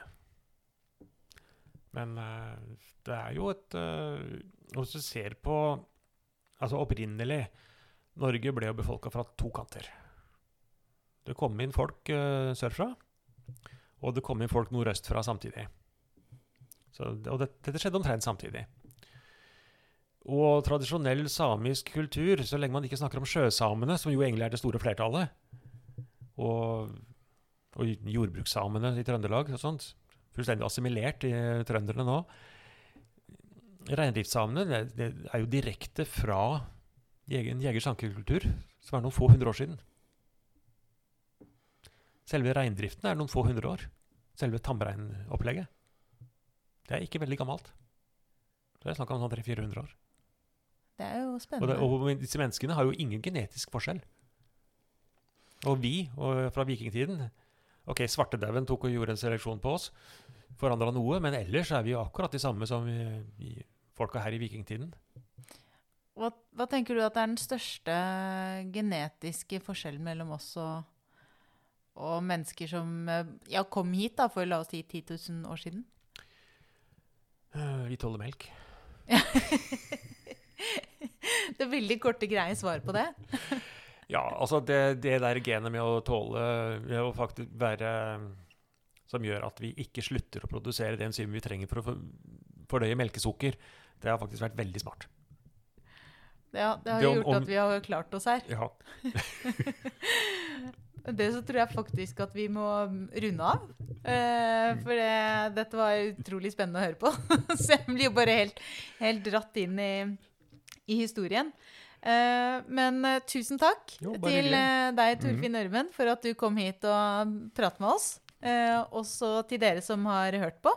Men eh, det er jo et eh, Hvis du ser på Altså opprinnelig Norge ble jo befolka fra to kanter. Det kom inn folk uh, sørfra, og det kom inn folk nordøstfra samtidig. Så, og det, dette skjedde omtrent samtidig. Og tradisjonell samisk kultur, så lenge man ikke snakker om sjøsamene, som jo egentlig er det store flertallet, og, og jordbrukssamene i Trøndelag og sånt, fullstendig assimilert i trønderne nå. Reindriftssamene er jo direkte fra jeger, en jeger-sankerkultur som er noen få hundre år siden. Selve reindriften er noen få hundre år. Selve tamreinopplegget. Det er ikke veldig gammelt. Det er snakk om sånn 300-400 år. Det er jo Og, spennende. det, og disse menneskene har jo ingen genetisk forskjell. Og vi, og fra vikingtiden Ok, svartedauden tok og gjorde en seleksjon på oss. Forandra noe, men ellers er vi jo akkurat de samme som vi, i folka her i vikingtiden. Hva, hva tenker du at er den største genetiske forskjellen mellom oss og, og mennesker som eh, ja, kom hit da, for la oss si 10 000 år siden? Eh, Vi tåler melk. *laughs* Det er veldig korte, greie svar på det. *laughs* Ja, altså det, det der genet med å tåle med å faktisk være Som gjør at vi ikke slutter å produsere det enzymet vi trenger for å for- fordøye melkesukker, det har faktisk vært veldig smart. Ja, det har Det om- gjort at vi har klart oss her. Ja, *laughs* det så tror jeg faktisk at vi må runde av. Uh, for det, dette var utrolig spennende å høre på. *laughs* så jeg blir jo bare helt, helt dratt inn i, i historien. Uh, men uh, tusen takk Jo, til deg, Torfinn Ørmen, for at du kom hit og pratet med oss. Også til dere som har hørt på.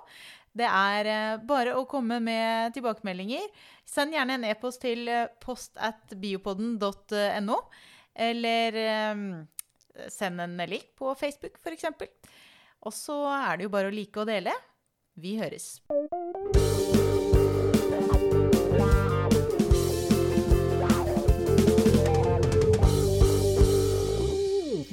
Det er bare å komme med tilbakemeldinger. Send gjerne en e-post til post at biopodden.no. Eller send en melding på Facebook, f.eks. Og så er det jo bare å like og dele. Vi høres.